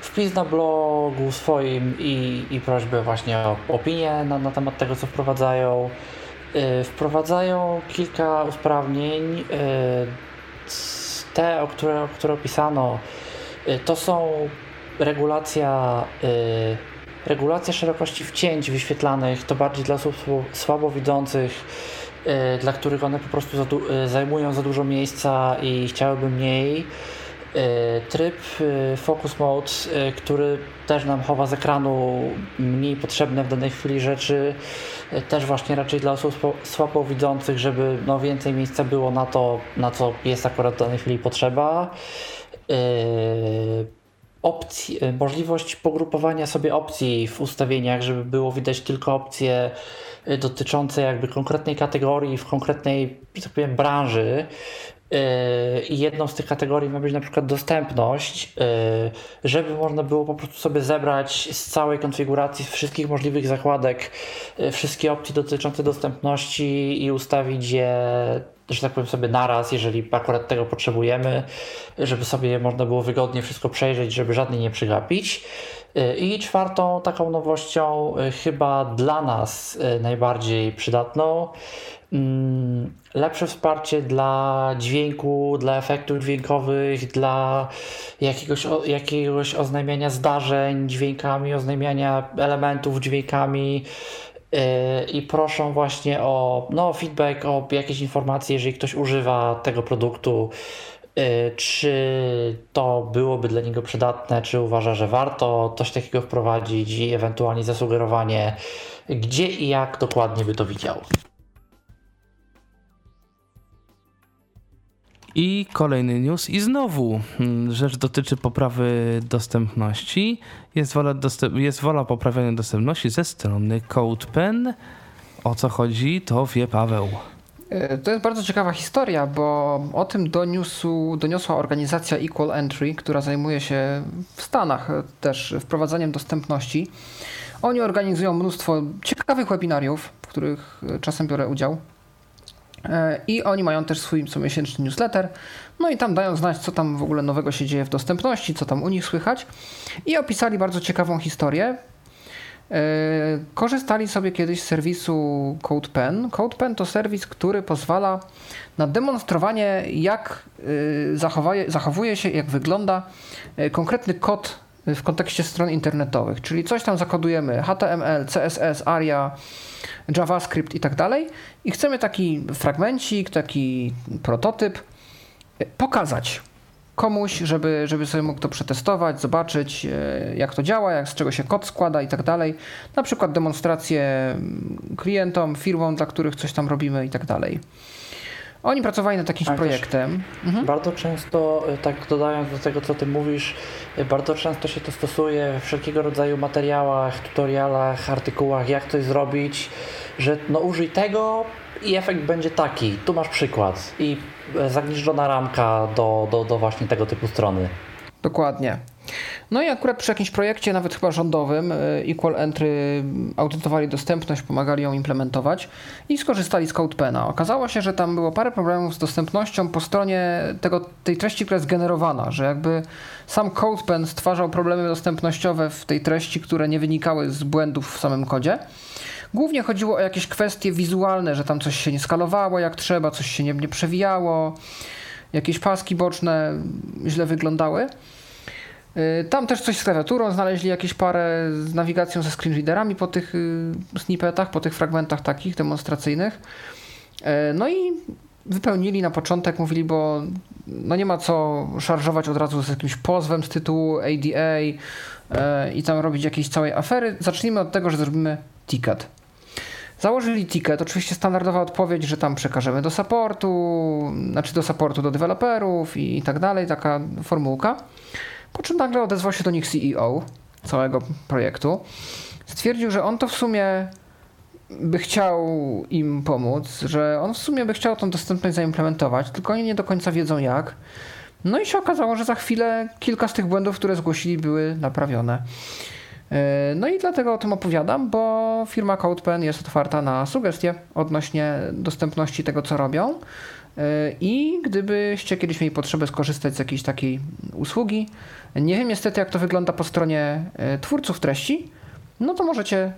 wpis na blogu swoim i, i prośbę właśnie o opinię na, na temat tego, co wprowadzają. Wprowadzają kilka usprawnień. Te, o które, o które opisano, to są regulacja, regulacja szerokości wcięć wyświetlanych, to bardziej dla osób słabowidzących, dla których one po prostu za zajmują za dużo miejsca i chciałyby mniej. E, tryb e, Focus Mode, e, który też nam chowa z ekranu mniej potrzebne w danej chwili rzeczy, też właśnie raczej dla osób słabowidzących, żeby no więcej miejsca było na to, na co jest akurat w danej chwili potrzeba. Opcji, możliwość pogrupowania sobie opcji w ustawieniach, żeby było widać tylko opcje dotyczące jakby konkretnej kategorii w konkretnej, tak powiem, branży, i jedną z tych kategorii ma być na przykład dostępność, żeby można było po prostu sobie zebrać z całej konfiguracji, wszystkich możliwych zakładek, wszystkie opcje dotyczące dostępności i ustawić je, że tak powiem sobie naraz, jeżeli akurat tego potrzebujemy, żeby sobie można było wygodnie wszystko przejrzeć, żeby żadnej nie przegapić. Yy, I czwartą taką nowością, chyba dla nas najbardziej przydatną, Mm, lepsze wsparcie dla dźwięku, dla efektów dźwiękowych, dla jakiegoś, jakiegoś oznajmiania zdarzeń dźwiękami, oznajmiania elementów dźwiękami i proszą właśnie o no, feedback, o jakieś informacje, jeżeli ktoś używa tego produktu, yy, czy to byłoby dla niego przydatne, czy uważa, że warto coś takiego wprowadzić i ewentualnie zasugerowanie, gdzie i jak dokładnie by to widział. I kolejny news i znowu mm, rzecz dotyczy poprawy dostępności. Jest wola, dostęp, jest wola poprawiania dostępności ze strony CodePen. O co chodzi, to wie Paweł. E, to jest bardzo ciekawa historia, bo o tym doniósł, doniosła organizacja Equal Entry, która zajmuje się w Stanach też wprowadzaniem dostępności. Oni organizują mnóstwo ciekawych webinariów, w których czasem biorę udział. E, I oni mają też swój comiesięczny newsletter. No i tam dają znać, co tam w ogóle nowego się dzieje w dostępności, co tam u nich słychać. I opisali bardzo ciekawą historię. E, korzystali sobie kiedyś z serwisu CodePen. CodePen to serwis, który pozwala na demonstrowanie, jak e, zachowuje się, jak wygląda konkretny kod w kontekście stron internetowych. Czyli coś tam zakodujemy HTML, CSS, ARIA, JavaScript i tak dalej. I chcemy taki fragmencik, taki prototyp e, pokazać komuś, żeby, żeby sobie mógł to przetestować, zobaczyć e, jak to działa, jak z czego się kod składa i tak dalej. Na przykład demonstrację mm, klientom, firmom, dla których coś tam robimy i tak dalej. Oni pracowali nad jakimś projektem. Mhm. Bardzo często, e, tak dodając do tego, co ty mówisz, e, bardzo często się to stosuje we wszelkiego rodzaju materiałach, tutorialach, artykułach, jak coś zrobić, że no użyj tego i efekt będzie taki. Tu masz przykład. I e, zagnieżdżona ramka do, do, do właśnie tego typu strony. Dokładnie. No i akurat przy jakimś projekcie, nawet chyba rządowym, e, Equal Entry audytowali dostępność, pomagali ją implementować i skorzystali z CodePena. Okazało się, że tam było parę problemów z dostępnością po stronie tego, tej treści, która jest generowana, że jakby sam CodePen stwarzał problemy dostępnościowe w tej treści, które nie wynikały z błędów w samym kodzie. Głównie chodziło o jakieś kwestie wizualne, że tam coś się nie skalowało jak trzeba, coś się nie, nie przewijało, jakieś paski boczne źle wyglądały. Y, tam też coś z klawiaturą, znaleźli jakieś parę z nawigacją ze screenreaderami po tych y, snippetach, po tych fragmentach takich demonstracyjnych. Y, no i wypełnili na początek, mówili, bo no nie ma co szarżować od razu z jakimś pozwem z tytułu ADA i tam robić jakiejś całej afery. Zacznijmy od tego, że zrobimy ticket. Założyli ticket, oczywiście standardowa odpowiedź, że tam przekażemy do supportu, znaczy do supportu do deweloperów i, i tak dalej, taka formułka. Po czym nagle odezwał się do nich CEO całego projektu. Stwierdził, że on to w sumie by chciał im pomóc, że on w sumie by chciał tą dostępność zaimplementować, tylko oni nie do końca wiedzą jak. No i się okazało, że za chwilę kilka z tych błędów, które zgłosili, były naprawione. No i dlatego o tym opowiadam, bo firma CodePen jest otwarta na sugestie odnośnie dostępności tego, co robią. I gdybyście kiedyś mieli potrzebę skorzystać z jakiejś takiej usługi, nie wiem niestety jak to wygląda po stronie twórców treści, no to możecie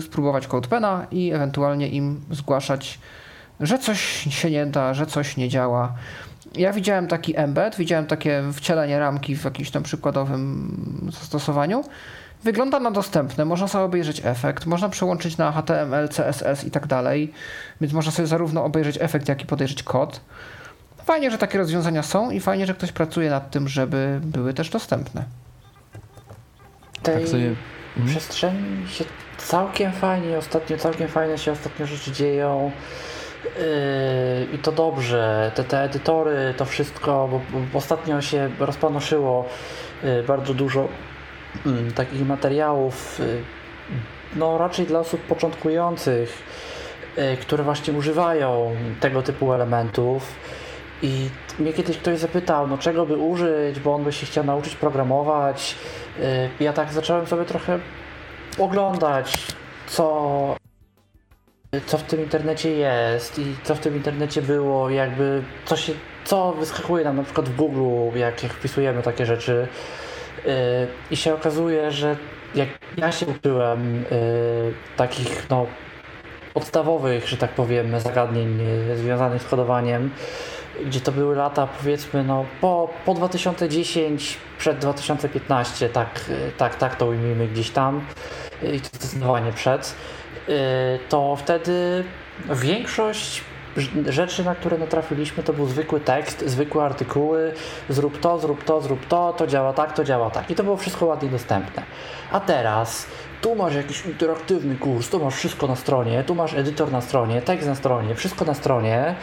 spróbować CodePena i ewentualnie im zgłaszać, że coś się nie da, że coś nie działa. Ja widziałem taki embed, widziałem takie wcielenie ramki w jakimś tam przykładowym zastosowaniu. Wygląda na dostępne, można sobie obejrzeć efekt, można przełączyć na HTML, CSS i tak dalej, więc można sobie zarówno obejrzeć efekt, jak i podejrzeć kod. Fajnie, że takie rozwiązania są i fajnie, że ktoś pracuje nad tym, żeby były też dostępne. Tej tak sobie... Mhm. przestrzeni się całkiem fajnie, ostatnio całkiem fajne się ostatnio rzeczy dzieją. Yy, I to dobrze, te, te edytory, to wszystko, bo, bo ostatnio się rozpanoszyło yy, bardzo dużo takich materiałów, no raczej dla osób początkujących, które właśnie używają tego typu elementów. I mnie kiedyś ktoś zapytał, no czego by użyć, bo on by się chciał nauczyć programować. Ja tak zacząłem sobie trochę oglądać, co co w tym internecie jest i co w tym internecie było, jakby co się, co wyskakuje nam na przykład w Google, jak, jak wpisujemy takie rzeczy i się okazuje, że jak ja się uczyłem yy, takich no podstawowych, że tak powiem, zagadnień yy, związanych z kodowaniem, gdzie to były lata powiedzmy no po, po 2010, przed 2015, tak, tak, tak to ujmijmy gdzieś tam i to zdecydowanie przed Y, to wtedy większość rzeczy, na które natrafiliśmy, to był zwykły tekst, zwykłe artykuły, zrób to, zrób to, zrób to, to działa tak, to działa tak. I to było wszystko ładnie dostępne. A teraz tu masz jakiś interaktywny kurs, tu masz wszystko na stronie, tu masz edytor na stronie, tekst na stronie, wszystko na stronie.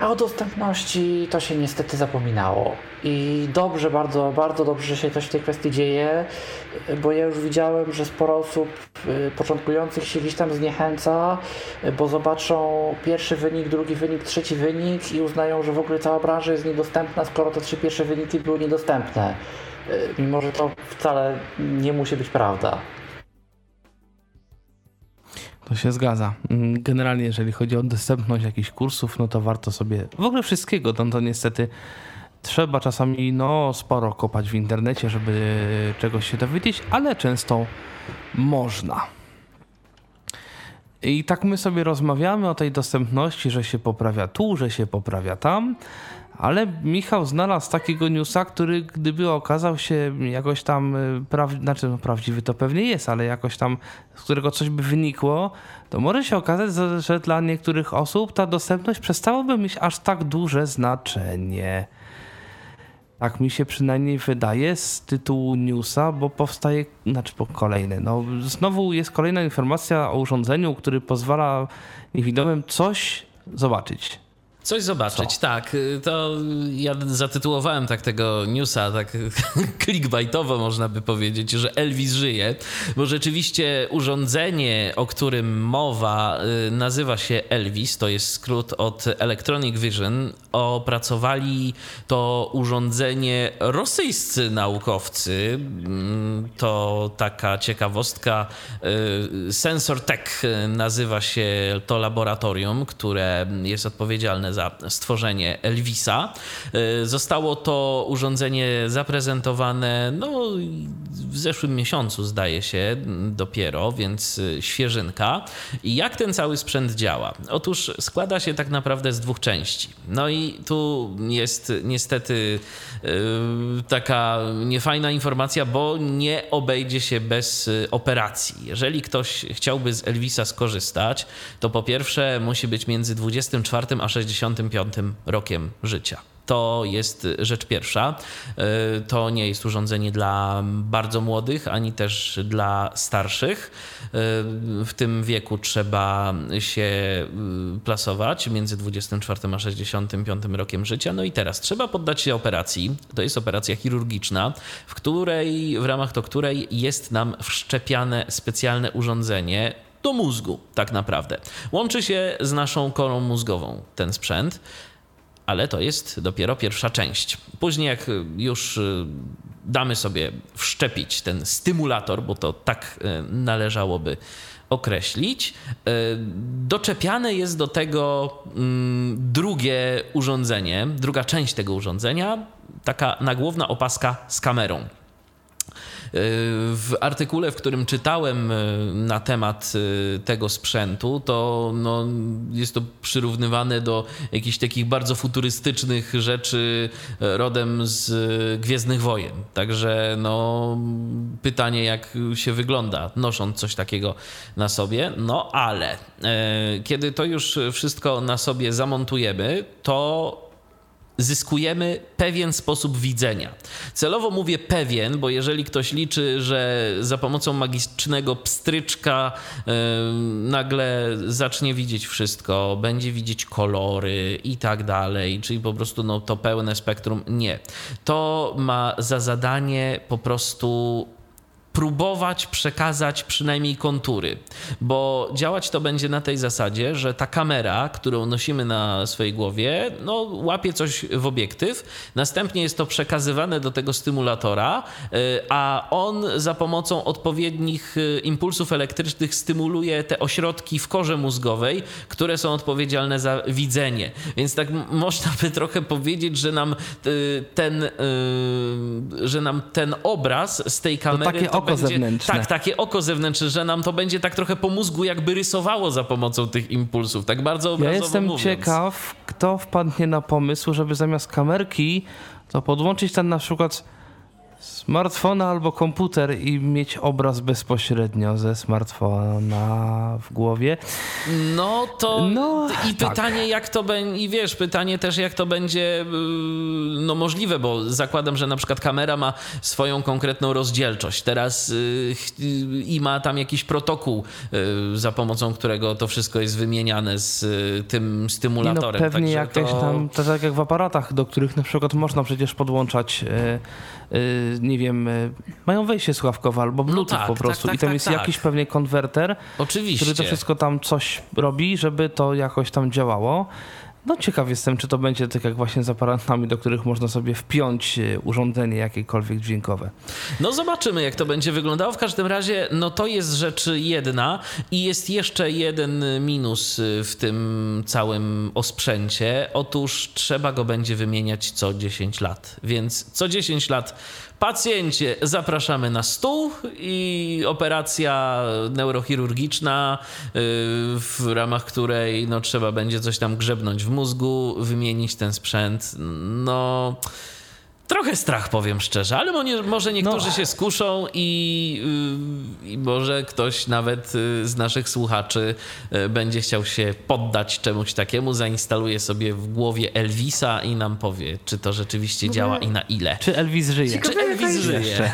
A o dostępności to się niestety zapominało. I dobrze, bardzo, bardzo dobrze, że się coś w tej kwestii dzieje, bo ja już widziałem, że sporo osób y, początkujących się gdzieś tam zniechęca, bo zobaczą pierwszy wynik, drugi wynik, trzeci wynik i uznają, że w ogóle cała branża jest niedostępna, skoro te trzy pierwsze wyniki były niedostępne. Y, mimo, że to wcale nie musi być prawda. To się zgadza. Mm, generalnie, jeżeli chodzi o dostępność jakichś kursów, no to warto sobie w ogóle wszystkiego. No to niestety trzeba czasami no, sporo kopać w internecie, żeby czegoś się dowiedzieć, ale często można. I tak my sobie rozmawiamy o tej dostępności, że się poprawia tu, że się poprawia tam, ale Michał znalazł takiego newsa, który gdyby okazał się jakoś tam, y, praw... znaczy no, prawdziwy to pewnie jest, ale jakoś tam, z którego coś by wynikło, to może się okazać, że dla niektórych osób ta dostępność przestałaby mieć aż tak duże znaczenie. Tak mi się przynajmniej wydaje z tytułu newsa, bo powstaje, znaczy po kolejny, no znowu jest kolejna informacja o urządzeniu, który pozwala niewidomym coś zobaczyć. Coś zobaczyć, Co? tak. Y, to ja zatytułowałem tak tego newsa, tak clickbaitowo można by powiedzieć, że Elvis żyje, bo rzeczywiście urządzenie, o którym mowa, y, nazywa się Elvis, to jest skrót od Electronic Vision. Opracowali to urządzenie rosyjscy naukowcy. Mm, to taka ciekawostka. Y, Sensor Tech nazywa się to laboratorium, które jest odpowiedzialne za stworzenie Elvisa. E, zostało to urządzenie zaprezentowane no, w zeszłym miesiącu, zdaje się, dopiero, więc e, świeżynka. I jak ten cały sprzęt działa? Otóż składa się tak naprawdę z dwóch części. No i tu jest niestety e, taka niefajna informacja, bo nie obejdzie się bez operacji. Jeżeli ktoś chciałby z Elvisa skorzystać, to po pierwsze musi być między 24 a 60 65 rokiem życia. To jest rzecz pierwsza. E, to nie jest urządzenie dla bardzo młodych, ani też dla starszych. E, w tym wieku trzeba się e, plasować między 24 a 65 rokiem życia. No i teraz trzeba poddać się operacji. To jest operacja chirurgiczna, w której, w ramach to której jest nam wszczepiane specjalne urządzenie do mózgu, tak naprawdę. Łączy się z naszą korą mózgową ten sprzęt, ale to jest dopiero pierwsza część. Później, jak już y, damy sobie wszczepić ten stymulator, bo to tak należałoby określić. Doczepiane jest do tego mm, drugie urządzenie, druga część tego urządzenia, taka nagłówna opaska z kamerą. W artykule, w którym czytałem e, na temat e, tego sprzętu, to no, jest to przyrównywane do jakichś takich bardzo futurystycznych rzeczy e, rodem z Gwiezdnych Wojen. Także no, pytanie, jak się wygląda nosząc coś takiego na sobie. No ale kiedy to już wszystko na sobie zamontujemy, to zyskujemy pewien sposób widzenia. Celowo mówię pewien, bo jeżeli ktoś liczy, że za pomocą magicznego pstryczka yy, nagle zacznie widzieć wszystko, będzie widzieć kolory i tak dalej, czyli po prostu no, to pełne spektrum, nie. To ma za zadanie po prostu próbować przekazać przynajmniej kontury, bo działać to będzie na tej zasadzie, że ta kamera, którą nosimy na swojej głowie, no, łapie coś w obiektyw, następnie jest to przekazywane do tego stymulatora, y, a on za pomocą odpowiednich y, impulsów elektrycznych stymuluje te ośrodki w korze mózgowej, które są odpowiedzialne za widzenie. Więc tak można by trochę powiedzieć, że nam y, ten, że nam ten obraz z tej kamery to, oko będzie, zewnętrzne. Tak, takie oko zewnętrzne, że nam to będzie tak trochę po mózgu jakby rysowało za pomocą tych impulsów, tak bardzo obrazowo Ja jestem mówiąc. ciekaw, kto wpadnie na pomysł, żeby zamiast kamerki to podłączyć ten na przykład smartfona albo komputer i mieć obraz bezpośrednio ze smartfona w głowie. No to No, i tak. pytanie jak to będzie, i wiesz, pytanie też jak to będzie yy, no możliwe, bo zakładam, że na przykład kamera ma swoją konkretną rozdzielczość teraz yy, i ma tam jakiś protokół, za pomocą którego to wszystko jest wymieniane z tym No stymulatorem. pewnie Także jakieś to... tam, to tak jak w aparatach, do których na przykład można przecież podłączać, nie wiem, e, mają wejście słuchawkowe albo Bluetooth tak, po tak, prostu tak, i tam tak, jest tak. jakiś pewnie konwerter, Oczywiście. który to wszystko tam coś robi, żeby to jakoś tam działało. No ciekaw jestem, czy to będzie tak jak właśnie z aparatami, do których można sobie wpiąć e, urządzenie jakiekolwiek dźwiękowe. No zobaczymy, jak to będzie wyglądało. W każdym razie, no to jest rzecz jedna i jest jeszcze jeden minus w tym całym osprzęcie. Otóż trzeba go będzie wymieniać co 10 lat. Więc co 10 lat pacjencie zapraszamy na stół i operacja neurochirurgiczna, yy, w ramach której no, trzeba będzie coś tam grzebnąć w mózgu, wymienić ten sprzęt. No... Trochę strach, powiem szczerze, ale mo- może niektórzy No. się skuszą i, yy, i może ktoś nawet yy, z naszych słuchaczy yy, będzie chciał się poddać czemuś takiemu, zainstaluje sobie w głowie Elvisa i nam powie, czy to rzeczywiście działa i na ile. Czy Elvis żyje? Ciekawe, Czy Elvis żyje? Jeszcze.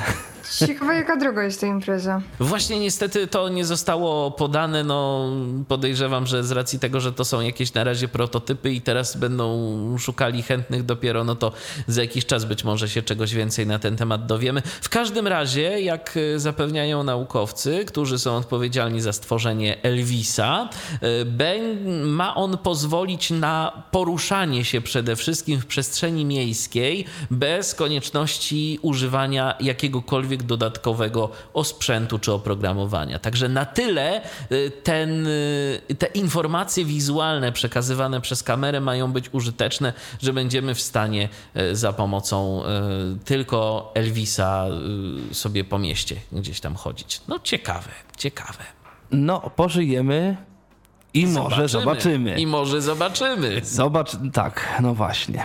Ciekawe, jaka droga jest ta impreza. Właśnie niestety to nie zostało podane. No, podejrzewam, że z racji tego, że to są jakieś na razie prototypy i teraz będą szukali chętnych dopiero, no to za jakiś czas być może się czegoś więcej na ten temat dowiemy. W każdym razie, jak e, zapewniają naukowcy, którzy są odpowiedzialni za stworzenie Elvisa, e, ma on pozwolić na poruszanie się przede wszystkim w przestrzeni miejskiej bez konieczności używania jakiegokolwiek dodatkowego osprzętu czy oprogramowania. Także na tyle y, ten, y, te informacje wizualne przekazywane przez kamerę mają być użyteczne, że będziemy w stanie y, za pomocą tylko Elvisa sobie po mieście gdzieś tam chodzić. No ciekawe, ciekawe. No, pożyjemy i może zobaczymy. I może zobaczymy. Zobacz, tak, no właśnie.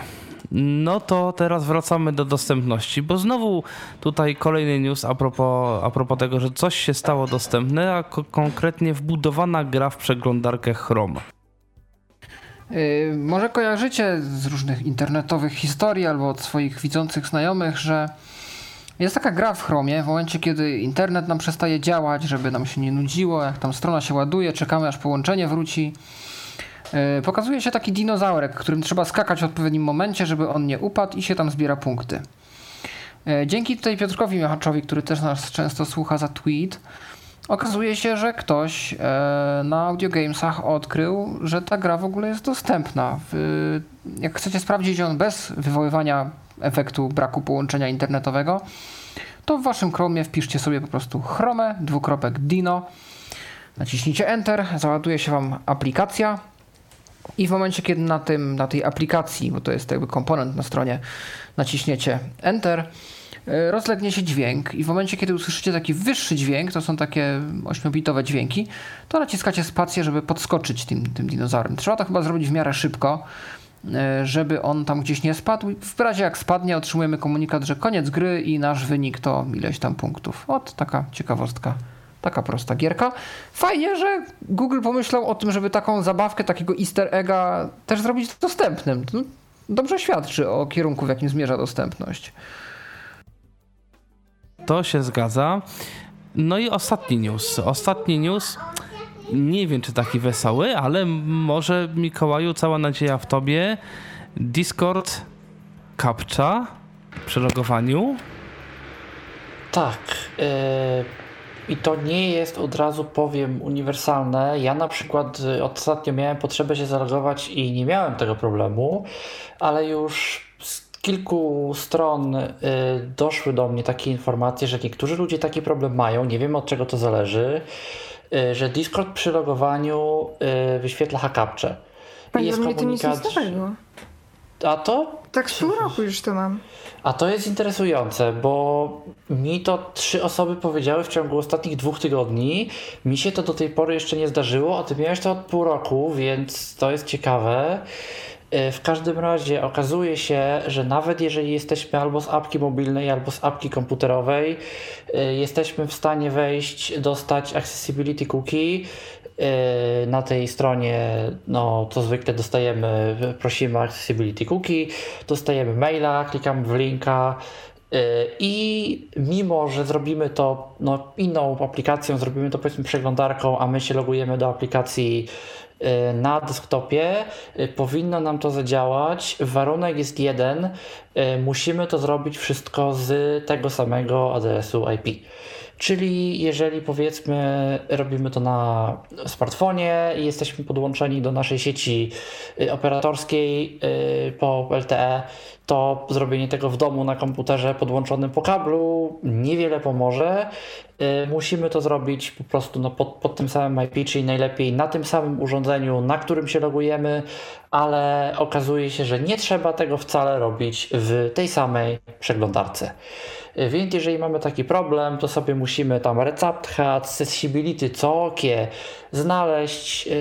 No to teraz wracamy do dostępności, bo znowu tutaj kolejny news a propos, a propos tego, że coś się stało dostępne, a ko- konkretnie wbudowana gra w przeglądarkę Chrome. Yy, może kojarzycie z różnych internetowych historii albo od swoich widzących znajomych, że jest taka gra w Chromie, w momencie kiedy internet nam przestaje działać, żeby nam się nie nudziło, jak tam strona się ładuje, czekamy aż połączenie wróci. Yy, pokazuje się taki dinozaurek, którym trzeba skakać w odpowiednim momencie, żeby on nie upadł i się tam zbiera punkty. Yy, Dzięki tutaj Piotrkowi Miachaczowi, który też nas często słucha za tweet, okazuje się, że ktoś e, na audiogamesach odkrył, że ta gra w ogóle jest dostępna. Jak chcecie sprawdzić ją bez wywoływania efektu braku połączenia internetowego, to w waszym Chromie wpiszcie sobie po prostu chrome, dwukropek dino, naciśnijcie Enter, załaduje się wam aplikacja i w momencie, kiedy na, tym, na tej aplikacji, bo to jest jakby komponent na stronie, naciśniecie Enter, y, rozlegnie się dźwięk i w momencie, kiedy usłyszycie taki wyższy dźwięk, to są takie 8-bitowe dźwięki, to naciskacie spację, żeby podskoczyć tym, tym dinozaurem. Trzeba to chyba zrobić w miarę szybko, y, żeby on tam gdzieś nie spadł. W razie jak spadnie, otrzymujemy komunikat, że koniec gry i nasz wynik to ileś tam punktów. Ot, taka ciekawostka. Taka prosta gierka. Fajnie, że Google pomyślał o tym, żeby taką zabawkę, takiego easter egga też zrobić dostępnym. To dobrze świadczy o kierunku, w jakim zmierza dostępność. To się zgadza. No i ostatni news. Ostatni news. Nie wiem, czy taki wesoły, ale może Mikołaju, cała nadzieja w tobie. Discord kapcza przy logowaniu. Tak. Yy, I to nie jest od razu powiem uniwersalne. Ja na przykład y, ostatnio miałem potrzebę się zalogować i nie miałem tego problemu, ale już z kilku stron y, doszły do mnie takie informacje, że niektórzy ludzie taki problem mają. Nie wiem od czego to zależy. Y, że Discord przy logowaniu wyświetla hakapcze. Panie, to nie starego. A to? Tak z pół roku już to mam. A to jest interesujące, bo mi to trzy osoby powiedziały w ciągu ostatnich dwóch tygodni. Mi się to do tej pory jeszcze nie zdarzyło, a ty miałeś to od pół roku, więc to jest ciekawe. Y, w każdym razie okazuje się, że nawet jeżeli jesteśmy albo z apki mobilnej, albo z apki komputerowej, y, jesteśmy w stanie wejść, dostać accessibility cookie. Y, na tej stronie, no to zwykle dostajemy, prosimy o accessibility cookie, dostajemy maila, klikamy w linka, i mimo, że zrobimy to no, inną aplikacją, zrobimy to powiedzmy przeglądarką, a my się logujemy do aplikacji Y, na desktopie y, powinno nam to zadziałać. Warunek jest jeden, y, musimy to zrobić wszystko z tego samego adresu IP. Czyli jeżeli powiedzmy robimy to na smartfonie i jesteśmy podłączeni do naszej sieci operatorskiej po LTE, to zrobienie tego w domu na komputerze podłączonym po kablu niewiele pomoże. Y, musimy to zrobić po prostu no, pod, pod tym samym IP, czyli najlepiej na tym samym urządzeniu, na którym się logujemy, ale okazuje się, że nie trzeba tego wcale robić w tej samej przeglądarce. Y, więc jeżeli mamy taki problem, to sobie musimy tam recept accessibility, co okie znaleźć. Yy,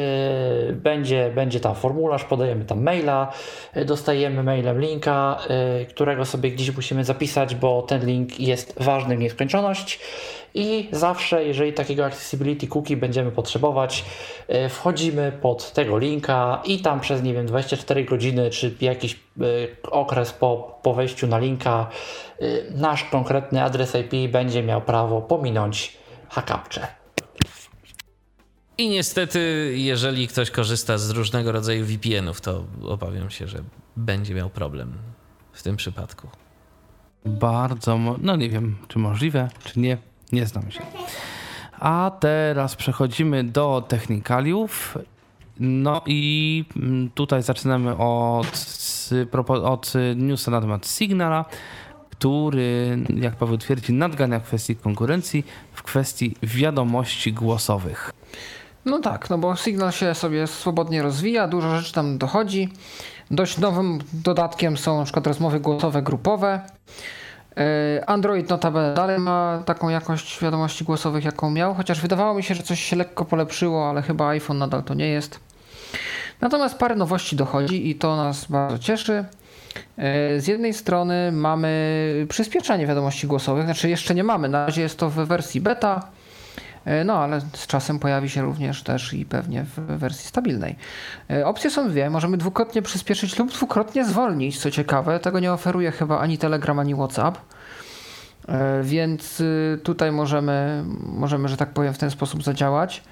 będzie, będzie tam formularz, podajemy tam maila, yy, dostajemy mailem linka, yy, którego sobie gdzieś musimy zapisać, bo ten link jest ważny w nieskończoność. I zawsze, jeżeli takiego accessibility cookie będziemy potrzebować, wchodzimy pod tego linka i tam przez, nie wiem, 24 godziny czy jakiś okres po, po wejściu na linka, nasz konkretny adres IP będzie miał prawo pominąć hackapcze. I niestety, jeżeli ktoś korzysta z różnego rodzaju VPN-ów, to obawiam się, że będzie miał problem w tym przypadku. Bardzo, no nie wiem, czy możliwe, czy nie, nie znam się. A teraz przechodzimy do technikaliów. No i mm, tutaj zaczynamy od, od newsa na temat Signala, który, jak Paweł twierdzi, nadgania kwestii konkurencji w kwestii wiadomości głosowych. No tak, no bo Signal się sobie swobodnie rozwija, dużo rzeczy tam dochodzi. Dość nowym dodatkiem są na przykład rozmowy głosowe grupowe. E, Android notabene dalej ma taką jakość wiadomości głosowych, jaką miał, chociaż wydawało mi się, że coś się lekko polepszyło, ale chyba iPhone nadal to nie jest. Natomiast parę nowości dochodzi i to nas bardzo cieszy. E, z jednej strony mamy przyspieszanie wiadomości głosowych, znaczy jeszcze nie mamy, na razie jest to w wersji beta. E, no, ale z czasem pojawi się również też i pewnie w wersji stabilnej. E, opcje są dwie. Możemy dwukrotnie przyspieszyć lub dwukrotnie zwolnić, co ciekawe. Tego nie oferuje chyba ani Telegram, ani WhatsApp. E, więc y, tutaj możemy, możemy, że tak powiem, w ten sposób zadziałać.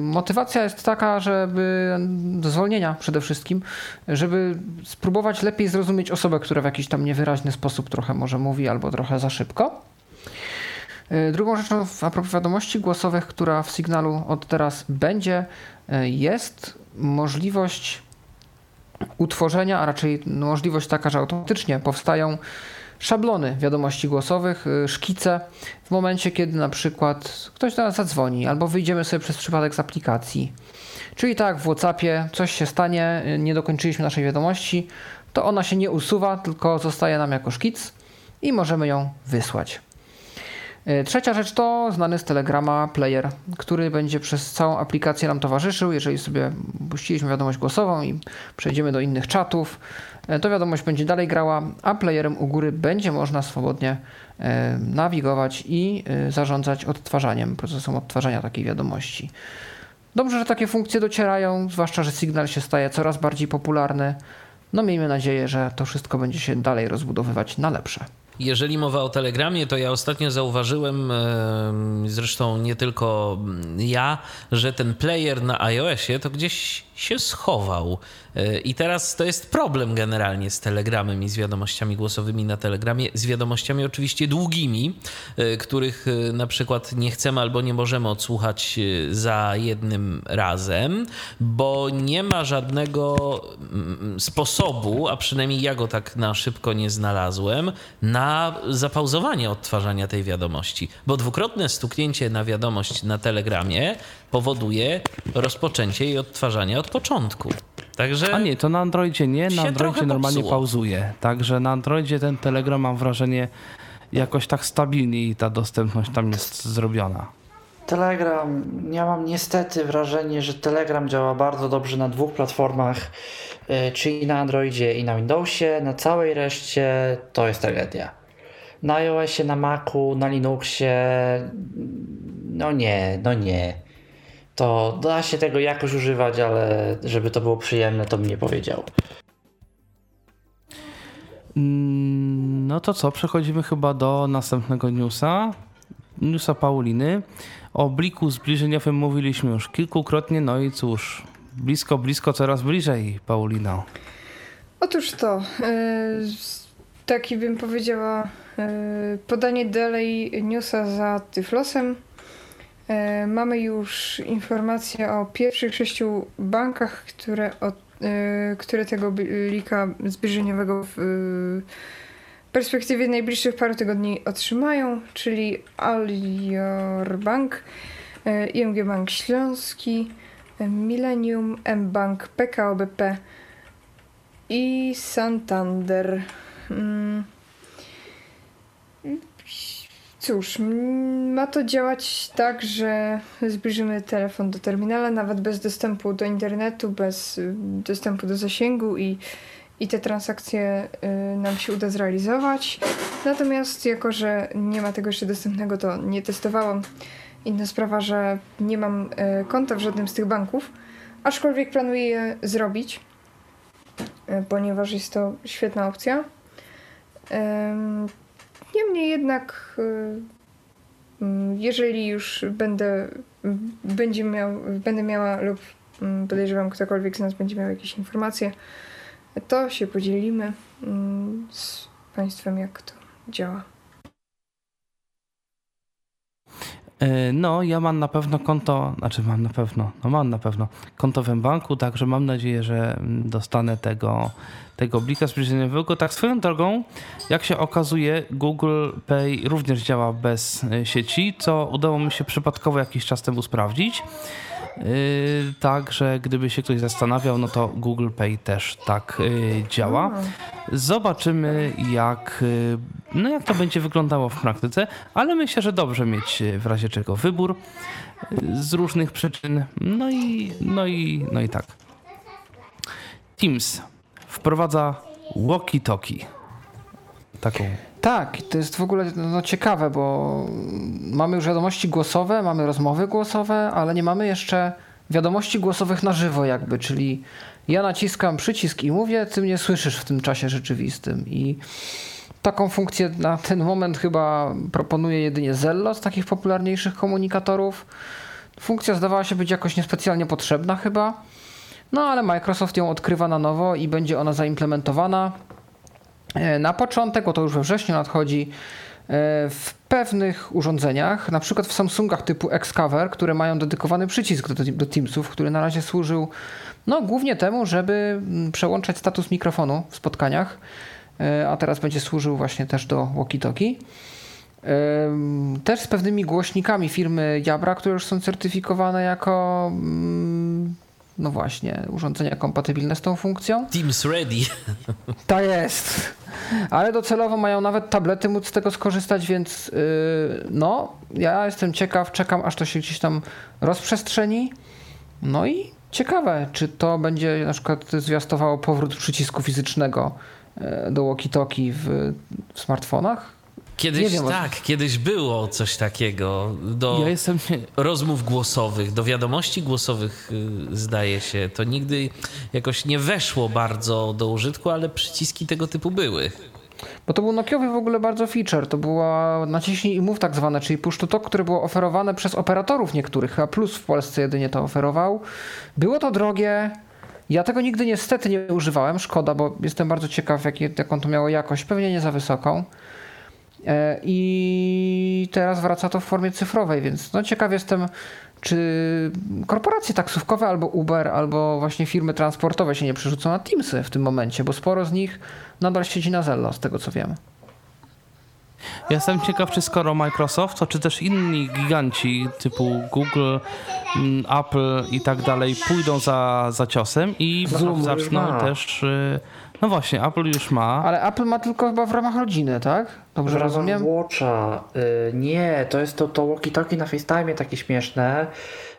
Motywacja jest taka, żeby do zwolnienia przede wszystkim, żeby spróbować lepiej zrozumieć osobę, która w jakiś tam niewyraźny sposób trochę może mówi albo trochę za szybko. E, drugą rzeczą a propos wiadomości głosowych, która w sygnalu od teraz będzie, e, jest możliwość utworzenia, a raczej możliwość taka, że automatycznie powstają szablony wiadomości głosowych, y, szkice w momencie, kiedy na przykład ktoś do nas zadzwoni albo wyjdziemy sobie przez przypadek z aplikacji. Czyli tak, w WhatsAppie coś się stanie, nie dokończyliśmy naszej wiadomości, to ona się nie usuwa, tylko zostaje nam jako szkic i możemy ją wysłać. Y, trzecia rzecz to znany z Telegrama player, który będzie przez całą aplikację nam towarzyszył. Jeżeli sobie puściliśmy wiadomość głosową i przejdziemy do innych czatów, y, to wiadomość będzie dalej grała, a playerem u góry będzie można swobodnie y, nawigować i zarządzać odtwarzaniem, procesem odtwarzania takiej wiadomości. Dobrze, że takie funkcje docierają, zwłaszcza, że Signal się staje coraz bardziej popularny. No miejmy nadzieję, że to wszystko będzie się dalej rozbudowywać na lepsze. Jeżeli mowa o Telegramie, to ja ostatnio zauważyłem, zresztą nie tylko ja, że ten player na iOSie to gdzieś się schował. E, I teraz to jest problem generalnie z Telegramem i z wiadomościami głosowymi na Telegramie, z wiadomościami oczywiście długimi, e, których e, na przykład nie chcemy albo nie możemy odsłuchać za jednym razem, bo nie ma żadnego mm, sposobu, a przynajmniej ja go tak na szybko nie znalazłem, na zapauzowanie odtwarzania tej wiadomości, bo dwukrotne stuknięcie na wiadomość na Telegramie powoduje rozpoczęcie jej odtwarzania od początku. Także A nie, to na Androidzie nie, na Androidzie normalnie popsuło. pauzuje. Także na Androidzie ten Telegram mam wrażenie jakoś tak stabilniej ta dostępność tam jest zrobiona. Telegram, ja mam niestety wrażenie, że Telegram działa bardzo dobrze na dwóch platformach, y, czyli na Androidzie i na Windowsie. Na całej reszcie to jest tragedia. Na iOSie, na Macu, na Linuxie, no nie, no nie to da się tego jakoś używać, ale żeby to było przyjemne, to bym nie powiedział. Mm, no to co, przechodzimy chyba do następnego newsa. Newsa Pauliny. O bliku zbliżeniowym mówiliśmy już kilkukrotnie, no i cóż, blisko, blisko, coraz bliżej, Paulina. Otóż to, yy, taki bym powiedziała, yy, podanie dalej newsa za Tyflosem. E, mamy już informacje o pierwszych sześciu bankach, które, od, e, które tego lika zbliżeniowego w perspektywie najbliższych paru tygodni otrzymają, czyli Alior Bank, e, ING Bank Śląski, Millennium, M-Bank, PKO BP i Santander. Mm. Cóż, ma to działać tak, że zbliżymy telefon do terminala, nawet bez dostępu do internetu, bez y, dostępu do zasięgu i, i te transakcje y, nam się uda zrealizować. Natomiast jako, że nie ma tego jeszcze dostępnego, to nie testowałam. Inna sprawa, że nie mam y, konta w żadnym z tych banków, aczkolwiek planuję je zrobić, ponieważ jest to świetna opcja. Niemniej jednak, y, mm, jeżeli już będę, będzie miał, będę miała lub mm, podejrzewam ktokolwiek z nas będzie miał jakieś informacje, to się podzielimy mm, z Państwem, jak to działa. No, ja mam na pewno konto, znaczy mam na pewno, no mam na pewno konto w banku, także mam nadzieję, że dostanę tego, tego blika zbliżeniowego. Tak swoją drogą, jak się okazuje, Google Pay również działa bez e, sieci, co udało mi się przypadkowo jakiś czas temu sprawdzić. Yy, także gdyby się ktoś zastanawiał, no to Google Pay też tak yy, działa. Zobaczymy, jak, yy, no jak to będzie wyglądało w praktyce, ale myślę, że dobrze mieć w razie czego wybór z różnych przyczyn. No i, no i, no i tak. Teams wprowadza walkie-talkie. Taką tak, to jest w ogóle no, ciekawe, bo mamy już wiadomości głosowe, mamy rozmowy głosowe, ale nie mamy jeszcze wiadomości głosowych na żywo jakby, czyli ja naciskam przycisk i mówię, ty mnie słyszysz w tym czasie rzeczywistym i taką funkcję na ten moment chyba proponuje jedynie Zello z takich popularniejszych komunikatorów. Funkcja zdawała się być jakoś niespecjalnie potrzebna chyba, no ale Microsoft ją odkrywa na nowo i będzie ona zaimplementowana. E, na początek, bo to już we wrześniu nadchodzi, w pewnych urządzeniach, na przykład w Samsungach typu Xcover, które mają dedykowany przycisk do, do Teamsów, który na razie służył no, głównie temu, żeby mm, przełączać status mikrofonu w spotkaniach, a teraz będzie służył właśnie też do walkie-talkie. Też z pewnymi głośnikami firmy Jabra, które już są certyfikowane jako mm, no właśnie, urządzenia kompatybilne z tą funkcją. Teams ready. Ta jest. Ale docelowo mają nawet tablety móc z tego skorzystać, więc yy, no, ja jestem ciekaw, czekam aż to się gdzieś tam rozprzestrzeni. No i ciekawe, czy to będzie na przykład zwiastowało powrót przycisku fizycznego y, do walkie-talkie w, w smartfonach. Kiedyś wiem, tak, kiedyś było coś takiego do ja jestem... rozmów głosowych, do wiadomości głosowych y, zdaje się. To nigdy jakoś nie weszło bardzo do użytku, ale przyciski tego typu były. Bo to był Nokiowy w ogóle bardzo feature. To była naciśnij i mów tak zwane, czyli push to talk, które było oferowane przez operatorów niektórych, a Plus w Polsce jedynie to oferował. Było to drogie. Ja tego nigdy niestety nie używałem, szkoda, bo jestem bardzo ciekaw, jak, jaką to miało jakość. Pewnie nie za wysoką. E, I teraz wraca to w formie cyfrowej, więc no ciekaw jestem, czy korporacje taksówkowe albo Uber, albo właśnie firmy transportowe się nie przerzucą na Teamsy w tym momencie, bo sporo z nich nadal siedzi na Zello, z tego co wiem. Ja jestem ciekaw, czy skoro Microsoft, to czy też inni giganci typu Google, mm, Apple i tak dalej pójdą za, za ciosem i zaczną też y, no właśnie, Apple już ma. Ale Apple ma tylko chyba w ramach rodziny, tak? Dobrze w rozumiem? Watcha. Y, nie, to jest to, to walkie-talkie na FaceTime takie śmieszne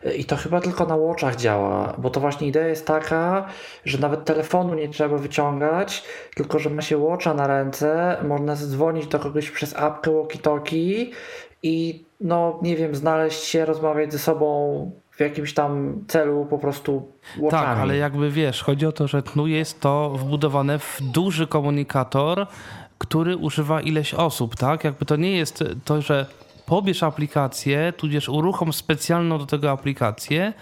y, i to chyba tylko na Watchach działa, bo to właśnie idea jest taka, że nawet telefonu nie trzeba wyciągać, tylko że ma się Watcha na ręce, można zadzwonić do kogoś przez apkę walkie-talkie i no nie wiem, znaleźć się, rozmawiać ze sobą w jakimś tam celu po prostu watchami. Tak, ale jakby wiesz, chodzi o to, że tu jest to wbudowane w duży komunikator, który używa ileś osób, tak? Jakby to nie jest to, że pobierz aplikację, tudzież uruchom specjalną do tego aplikację,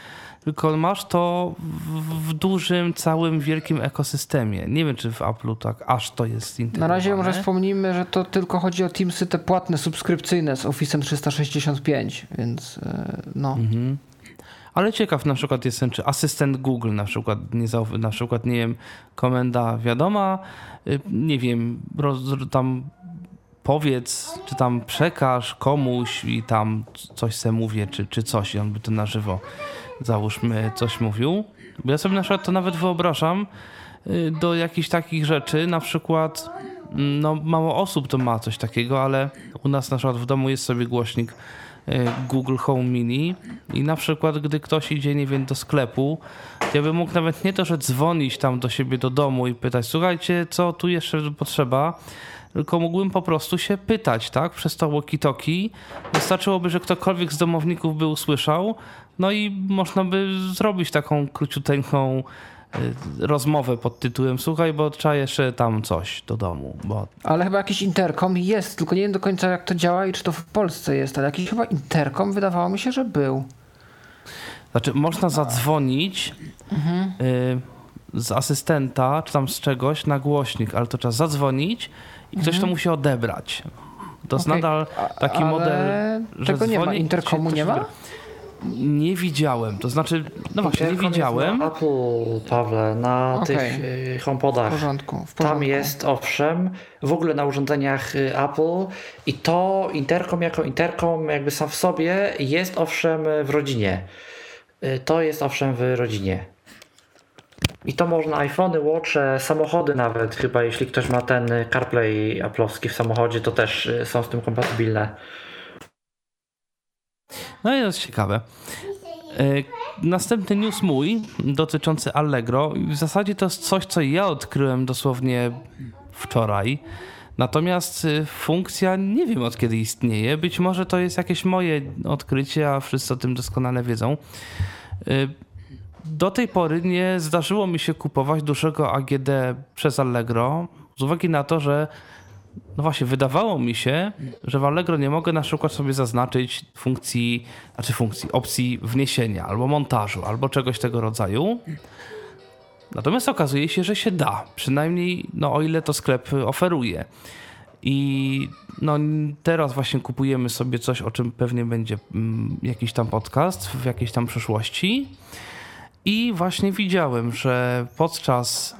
tylko masz to w, w, dużym, całym, wielkim ekosystemie. Nie wiem, czy w Apple'u tak aż to jest integrowane. Na razie może wspomnijmy, że to tylko chodzi o Teamsy te płatne, subskrypcyjne z Office 365, więc e, no. Mhm. Ale ciekaw na przykład jestem, czy asystent Google na przykład, nie, na przykład, nie wiem, komenda wiadoma, y, nie wiem, roz, tam powiedz, czy tam przekaż komuś i tam coś se mówię, czy, czy coś i on by to na żywo, załóżmy, coś mówił. Bo ja sobie na przykład to nawet wyobrażam y, do jakichś takich rzeczy, na przykład mm, no mało osób to ma coś takiego, ale u nas na przykład w domu jest sobie głośnik Google Home Mini i na przykład gdy ktoś idzie, nie wiem, do sklepu, ja bym mógł nawet nie to, że dzwonić tam do siebie do domu i pytać, słuchajcie, co tu jeszcze potrzeba, tylko mógłbym po prostu się pytać, tak, przez to walkie-talkie. Wystarczyłoby, że ktokolwiek z domowników by usłyszał, no i można by zrobić taką króciuteńką Y, rozmowę pod tytułem słuchaj, bo trzeba jeszcze tam coś do domu. Bo... Ale chyba jakiś interkom jest, tylko nie wiem do końca jak to działa i czy to w Polsce jest, ale jakiś chyba interkom wydawało mi się, że był. Znaczy można zadzwonić mhm. y, z asystenta czy tam z czegoś na głośnik, ale to trzeba zadzwonić i ktoś mhm. to musi odebrać. To jest okay. nadal taki ale model, że Tego nie ma, interkomu nie ma? Nie widziałem, to znaczy, no właśnie, nie widziałem. Na Apple, Pawle, na okay. tych y, HomePodach. W porządku, w porządku. Tam jest, owszem, w ogóle na urządzeniach y, Apple i to interkom jako interkom jakby sam w sobie jest owszem w rodzinie. Y, to jest owszem w rodzinie. I to można iPhony, Watche, samochody nawet, chyba jeśli ktoś ma ten CarPlay Apple'owski w samochodzie, to też są z tym kompatybilne. No i to jest ciekawe. E, następny news mój dotyczący Allegro. W zasadzie to jest coś, co ja odkryłem dosłownie wczoraj. Natomiast e, funkcja nie wiem od kiedy istnieje. Być może to jest jakieś moje odkrycie, a wszyscy o tym doskonale wiedzą. E, do tej pory nie zdarzyło mi się kupować dużego AGD przez Allegro z uwagi na to, że no właśnie, wydawało mi się, że w Allegro nie mogę na przykład sobie zaznaczyć funkcji, znaczy funkcji, opcji wniesienia albo montażu, albo czegoś tego rodzaju. Natomiast okazuje się, że się da, przynajmniej no, o ile to sklep oferuje. I no, teraz właśnie kupujemy sobie coś, o czym pewnie będzie mm, jakiś tam podcast w jakiejś tam przyszłości. I właśnie widziałem, że podczas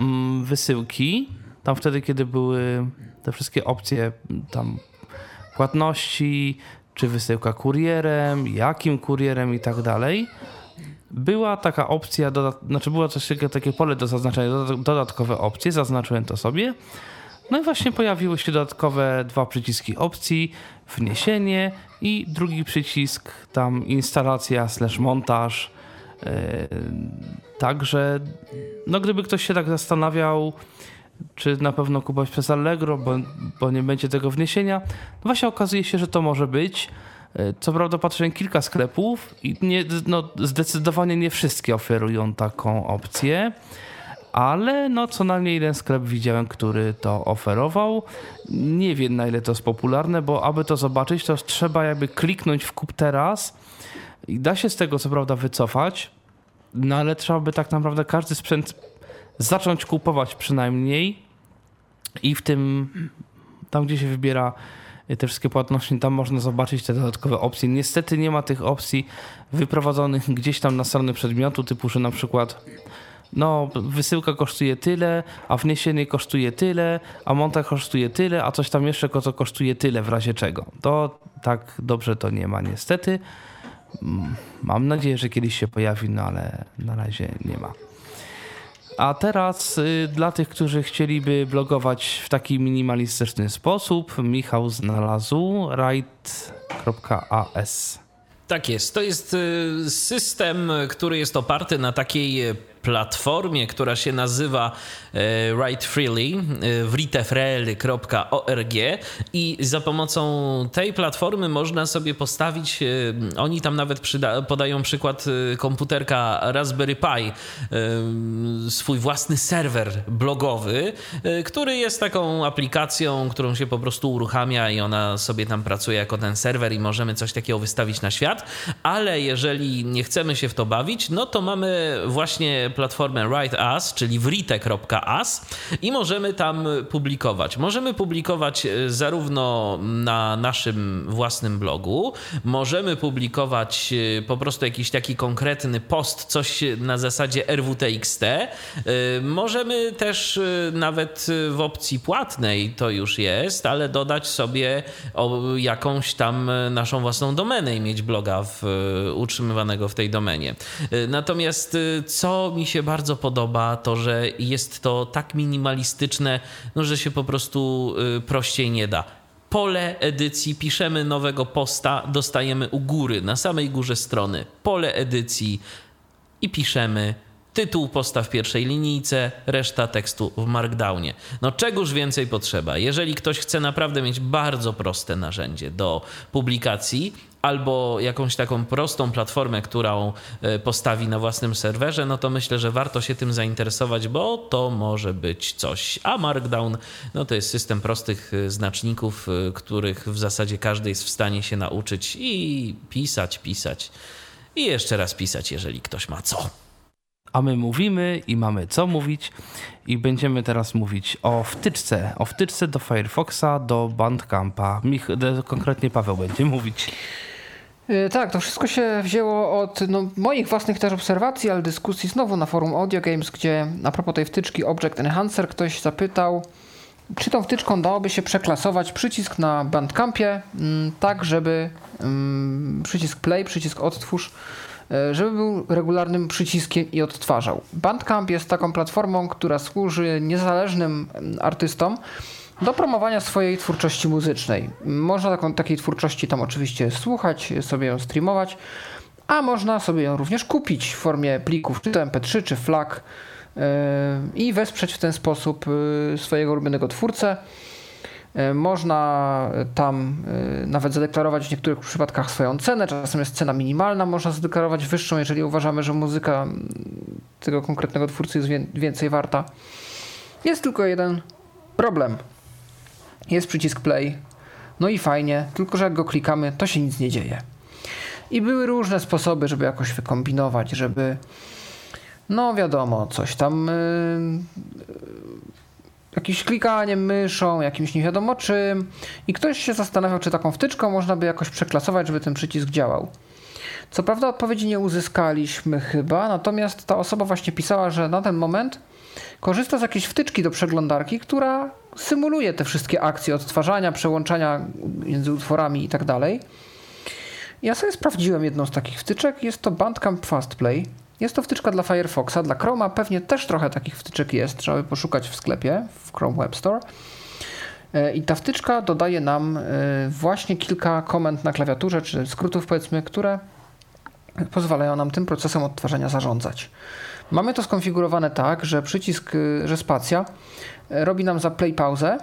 mm, wysyłki, tam wtedy, kiedy były te wszystkie opcje tam płatności, czy wysyłka kurierem, jakim kurierem i tak dalej, była taka opcja, znaczy było coś takie pole do zaznaczenia, dodatkowe opcje, zaznaczyłem to sobie. No i właśnie pojawiły się dodatkowe dwa przyciski opcji, wniesienie i drugi przycisk tam instalacja slash montaż. Yy, także no gdyby ktoś się tak zastanawiał, czy na pewno kupować przez Allegro, bo, bo nie będzie tego wniesienia, no właśnie okazuje się, że to może być. E, co prawda patrzyłem kilka sklepów i nie, no, zdecydowanie nie wszystkie oferują taką opcję, ale no co najmniej jeden sklep widziałem, który to oferował. Nie wiem na ile to jest popularne, bo aby to zobaczyć, to trzeba jakby kliknąć w kup teraz i da się z tego co prawda wycofać, no ale trzeba by tak naprawdę każdy sprzęt zacząć kupować przynajmniej i w tym, tam gdzie się wybiera te wszystkie płatności, tam można zobaczyć te dodatkowe opcje. Niestety nie ma tych opcji wyprowadzonych gdzieś tam na stronę przedmiotu, typu, że na przykład no, wysyłka kosztuje tyle, a wniesienie kosztuje tyle, a montaż kosztuje tyle, a coś tam jeszcze co kosztuje tyle w razie czego. To tak dobrze to nie ma niestety. Mm, mam nadzieję, że kiedyś się pojawi, no ale na razie nie ma. A teraz y, dla tych, którzy chcieliby blogować w taki minimalistyczny sposób, Michał znalazł write.as. Tak jest. To jest y, system, który jest oparty na takiej platformie, która się nazywa e, Write Freely, e, writefreely.org i za pomocą tej platformy można sobie postawić, e, oni tam nawet podają przykład komputerka Raspberry Pi, swój własny serwer blogowy, który jest taką aplikacją, którą się po prostu uruchamia i ona sobie tam pracuje jako ten serwer i możemy coś takiego wystawić na świat, ale jeżeli nie chcemy się w to bawić, no to mamy właśnie platformę WriteUs, czyli write.as i możemy tam publikować. Możemy publikować e, zarówno na naszym własnym blogu, możemy publikować e, po prostu jakiś taki konkretny post, coś na zasadzie RWTXT. E, możemy też nawet w opcji płatnej to już jest, ale dodać sobie jakąś tam naszą własną domenę i mieć bloga w, utrzymywanego w tej domenie. Natomiast co mi się bardzo podoba, to że jest to tak minimalistyczne, no, że się po prostu y, prościej nie da pole edycji, piszemy nowego posta, dostajemy u góry, na samej górze strony, pole edycji i piszemy tytuł posta w pierwszej linijce, reszta tekstu w Markdownie. No czegoż więcej potrzeba. Jeżeli ktoś chce naprawdę mieć bardzo proste narzędzie do publikacji, albo jakąś taką prostą platformę, którą e, postawi na własnym serwerze, no to myślę, że warto się tym zainteresować, bo to może być coś. A Markdown, no to jest system prostych e, znaczników, e, których w zasadzie każdy jest w stanie się nauczyć i pisać, pisać i jeszcze raz pisać, jeżeli ktoś ma co. A my mówimy i mamy co mówić i będziemy teraz mówić o wtyczce, o wtyczce do Firefoxa, do Bandcampa. Mich, konkretnie Paweł będzie mówić. E, tak, to wszystko się wzięło od no, moich własnych też obserwacji, ale dyskusji znowu na forum Audio Games, gdzie a propos tej wtyczki Object Enhancer ktoś zapytał, czy tą wtyczką dałoby się przeklasować przycisk na Bandcampie, m, mm, tak żeby m, mm, przycisk play, przycisk odtwórz, e, żeby był regularnym przyciskiem i odtwarzał. Bandcamp jest taką platformą, która służy niezależnym mm, artystom, do promowania swojej twórczości muzycznej. Można taką, takiej twórczości tam oczywiście słuchać, sobie ją streamować, a można sobie ją również kupić w formie plików, czy to MP3, czy FLAC yy, i wesprzeć w ten sposób yy, swojego ulubionego twórcę. Yy, można tam nawet zadeklarować w niektórych przypadkach swoją cenę, czasem jest cena minimalna, można zadeklarować wyższą, jeżeli uważamy, że muzyka tego konkretnego twórcy jest więcej warta. Jest tylko jeden problem jest przycisk play, no i fajnie, tylko że jak go klikamy, to się nic nie dzieje. I były różne sposoby, żeby jakoś wykombinować, żeby no wiadomo, coś tam yy, jakimś klikaniem myszą, jakimś nie wiadomo czym i ktoś się zastanawiał, czy taką wtyczką można by jakoś przeklasować, żeby ten przycisk działał. Co prawda odpowiedzi nie uzyskaliśmy chyba, natomiast ta osoba właśnie pisała, że na ten moment korzysta z jakiejś wtyczki do przeglądarki, która symuluje te wszystkie akcje odtwarzania, przełączania między utworami i tak dalej. Ja sobie sprawdziłem jedną z takich wtyczek. Jest to Bandcamp Fastplay. Jest to wtyczka dla Firefoxa, dla Chroma pewnie też trochę takich wtyczek jest, trzeba by poszukać w sklepie, w Chrome Web Store. E, I ta wtyczka dodaje nam e, właśnie kilka komend na klawiaturze, czy skrótów powiedzmy, które pozwalają nam tym procesem odtwarzania zarządzać. Mamy to skonfigurowane tak, że przycisk, e, że spacja robi nam za play pauzę,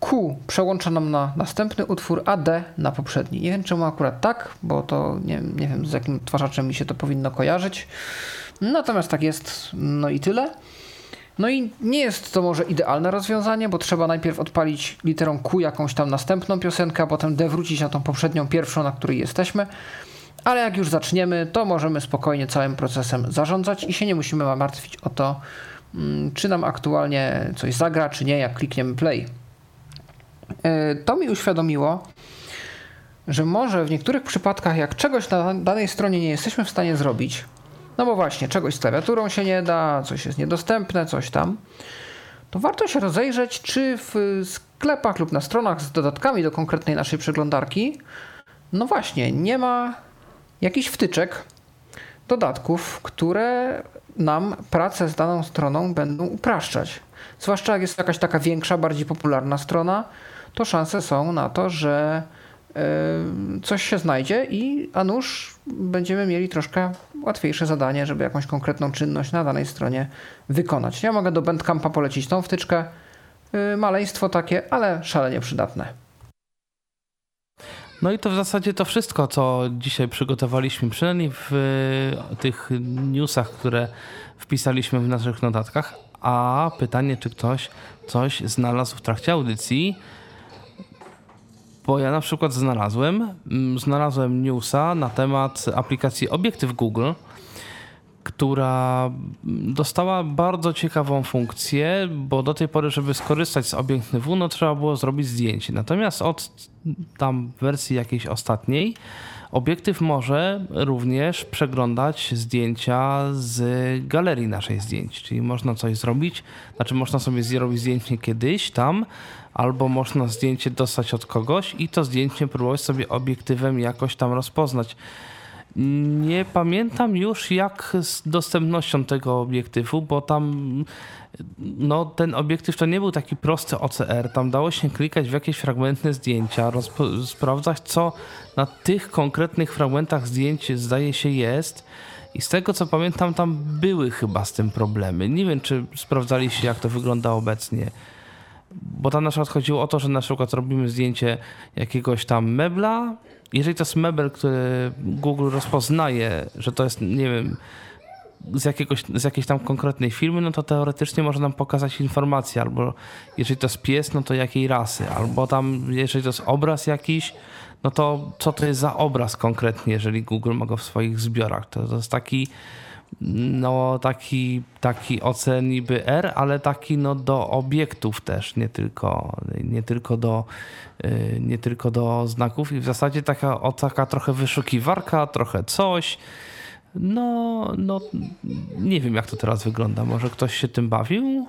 Q przełącza nam na następny utwór, a D na poprzedni. Nie wiem czemu akurat tak, bo to nie, nie wiem z jakim odtwarzaczem mi się to powinno kojarzyć. Natomiast tak jest, no i tyle. No i nie jest to może idealne rozwiązanie, bo trzeba najpierw odpalić literą Q jakąś tam następną piosenkę, a potem D wrócić na tą poprzednią pierwszą, na której jesteśmy. Ale jak już zaczniemy, to możemy spokojnie całym procesem zarządzać i się nie musimy martwić o to, mm, czy nam aktualnie coś zagra, czy nie, jak klikniemy play. E, to mi uświadomiło, że może w niektórych przypadkach, jak czegoś na danej stronie nie jesteśmy w stanie zrobić, no bo właśnie czegoś z klawiaturą się nie da, coś jest niedostępne, coś tam, to warto się rozejrzeć, czy w sklepach lub na stronach z dodatkami do konkretnej naszej przeglądarki, no właśnie, nie ma jakichś wtyczek, dodatków, które nam pracę z daną stroną będą upraszczać. Zwłaszcza jak jest jakaś taka większa, bardziej popularna strona, to szanse są na to, że e, coś się znajdzie i a nuż będziemy mieli troszkę łatwiejsze zadanie, żeby jakąś konkretną czynność na danej stronie wykonać. Ja mogę do Bandcampa polecić tą wtyczkę. E, maleństwo takie, ale szalenie przydatne. No i to w zasadzie to wszystko, co dzisiaj przygotowaliśmy, przynajmniej w tych newsach, które wpisaliśmy w naszych notatkach. A pytanie, czy ktoś coś znalazł w trakcie audycji, bo ja na przykład znalazłem, mm, znalazłem newsa na temat aplikacji Obiektyw Google, która dostała bardzo ciekawą funkcję, bo do tej pory, żeby skorzystać z obiektywu, no trzeba było zrobić zdjęcie. Natomiast od tam wersji jakiejś ostatniej, obiektyw może również przeglądać zdjęcia z galerii naszej zdjęć, czyli można coś zrobić, znaczy można sobie zrobić zdjęcie kiedyś tam, albo można zdjęcie dostać od kogoś i to zdjęcie próbować sobie obiektywem jakoś tam rozpoznać. Nie pamiętam już jak z dostępnością tego obiektywu, bo tam no, ten obiektyw to nie był taki prosty OCR. Tam dało się klikać w jakieś fragmenty zdjęcia, sprawdzać co na tych konkretnych fragmentach zdjęć zdaje się jest. I z tego co pamiętam, tam były chyba z tym problemy. Nie wiem, czy sprawdzaliście, jak to wygląda obecnie bo tam na przykład chodziło o to, że na przykład robimy zdjęcie jakiegoś tam mebla. Jeżeli to jest mebel, który Google rozpoznaje, że to jest, nie wiem, z, jakiegoś, z jakiejś tam konkretnej firmy, no to teoretycznie może nam pokazać informację, albo jeżeli to jest pies, no to jakiej rasy, albo tam, jeżeli to jest obraz jakiś, no to co to jest za obraz konkretnie, jeżeli Google ma go w swoich zbiorach. To, to jest taki no taki, taki ocen niby R, ale taki no do obiektów też, nie tylko, nie tylko do y, nie tylko do znaków i w zasadzie taka, o, taka trochę wyszukiwarka, trochę coś. No, no, nie wiem jak to teraz wygląda. Może ktoś się tym bawił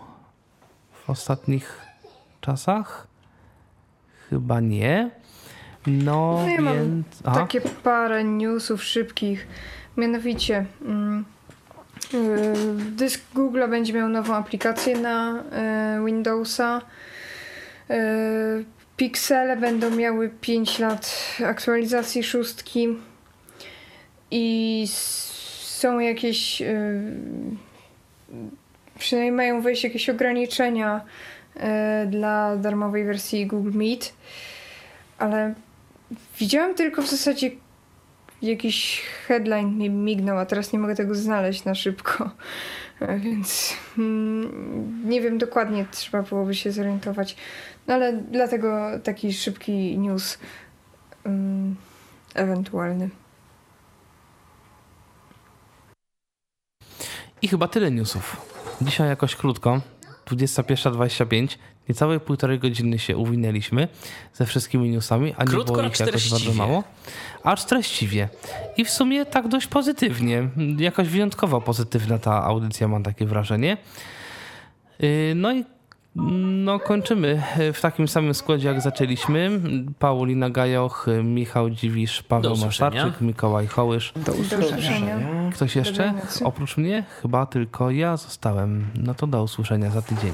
w ostatnich czasach? Chyba nie. No, no ja więc... Mam takie parę newsów szybkich. Mianowicie... Mm, dysk Google będzie miał nową aplikację na yy, Windowsa. Yy, Pixele będą miały 5 lat aktualizacji szóstki i są jakieś przynajmniej mają wejść jakieś ograniczenia dla darmowej wersji Google Meet, ale widziałam tylko w zasadzie jakiś headline mi mignął, a teraz nie mogę tego znaleźć na szybko. Więc mm, nie wiem dokładnie, trzeba byłoby się zorientować. No ale dlatego taki szybki news um, ewentualny. I chyba tyle newsów. Dzisiaj jakoś krótko. 21.25. Niecałe półtorej godziny się uwinęliśmy ze wszystkimi newsami, a nie Krótko, było a ich jakoś bardzo mało. Acz treściwie. I w sumie tak dość pozytywnie. Jakoś wyjątkowo pozytywna ta audycja, mam takie wrażenie. Yy, No i no, kończymy w takim samym składzie, jak zaczęliśmy. Paulina Gajoch, Michał Dziwisz, Paweł. Maszarczyk, Mikołaj Hołysz. Do usłyszenia. Ktoś jeszcze? Oprócz mnie? Chyba tylko ja zostałem. No to do usłyszenia za tydzień.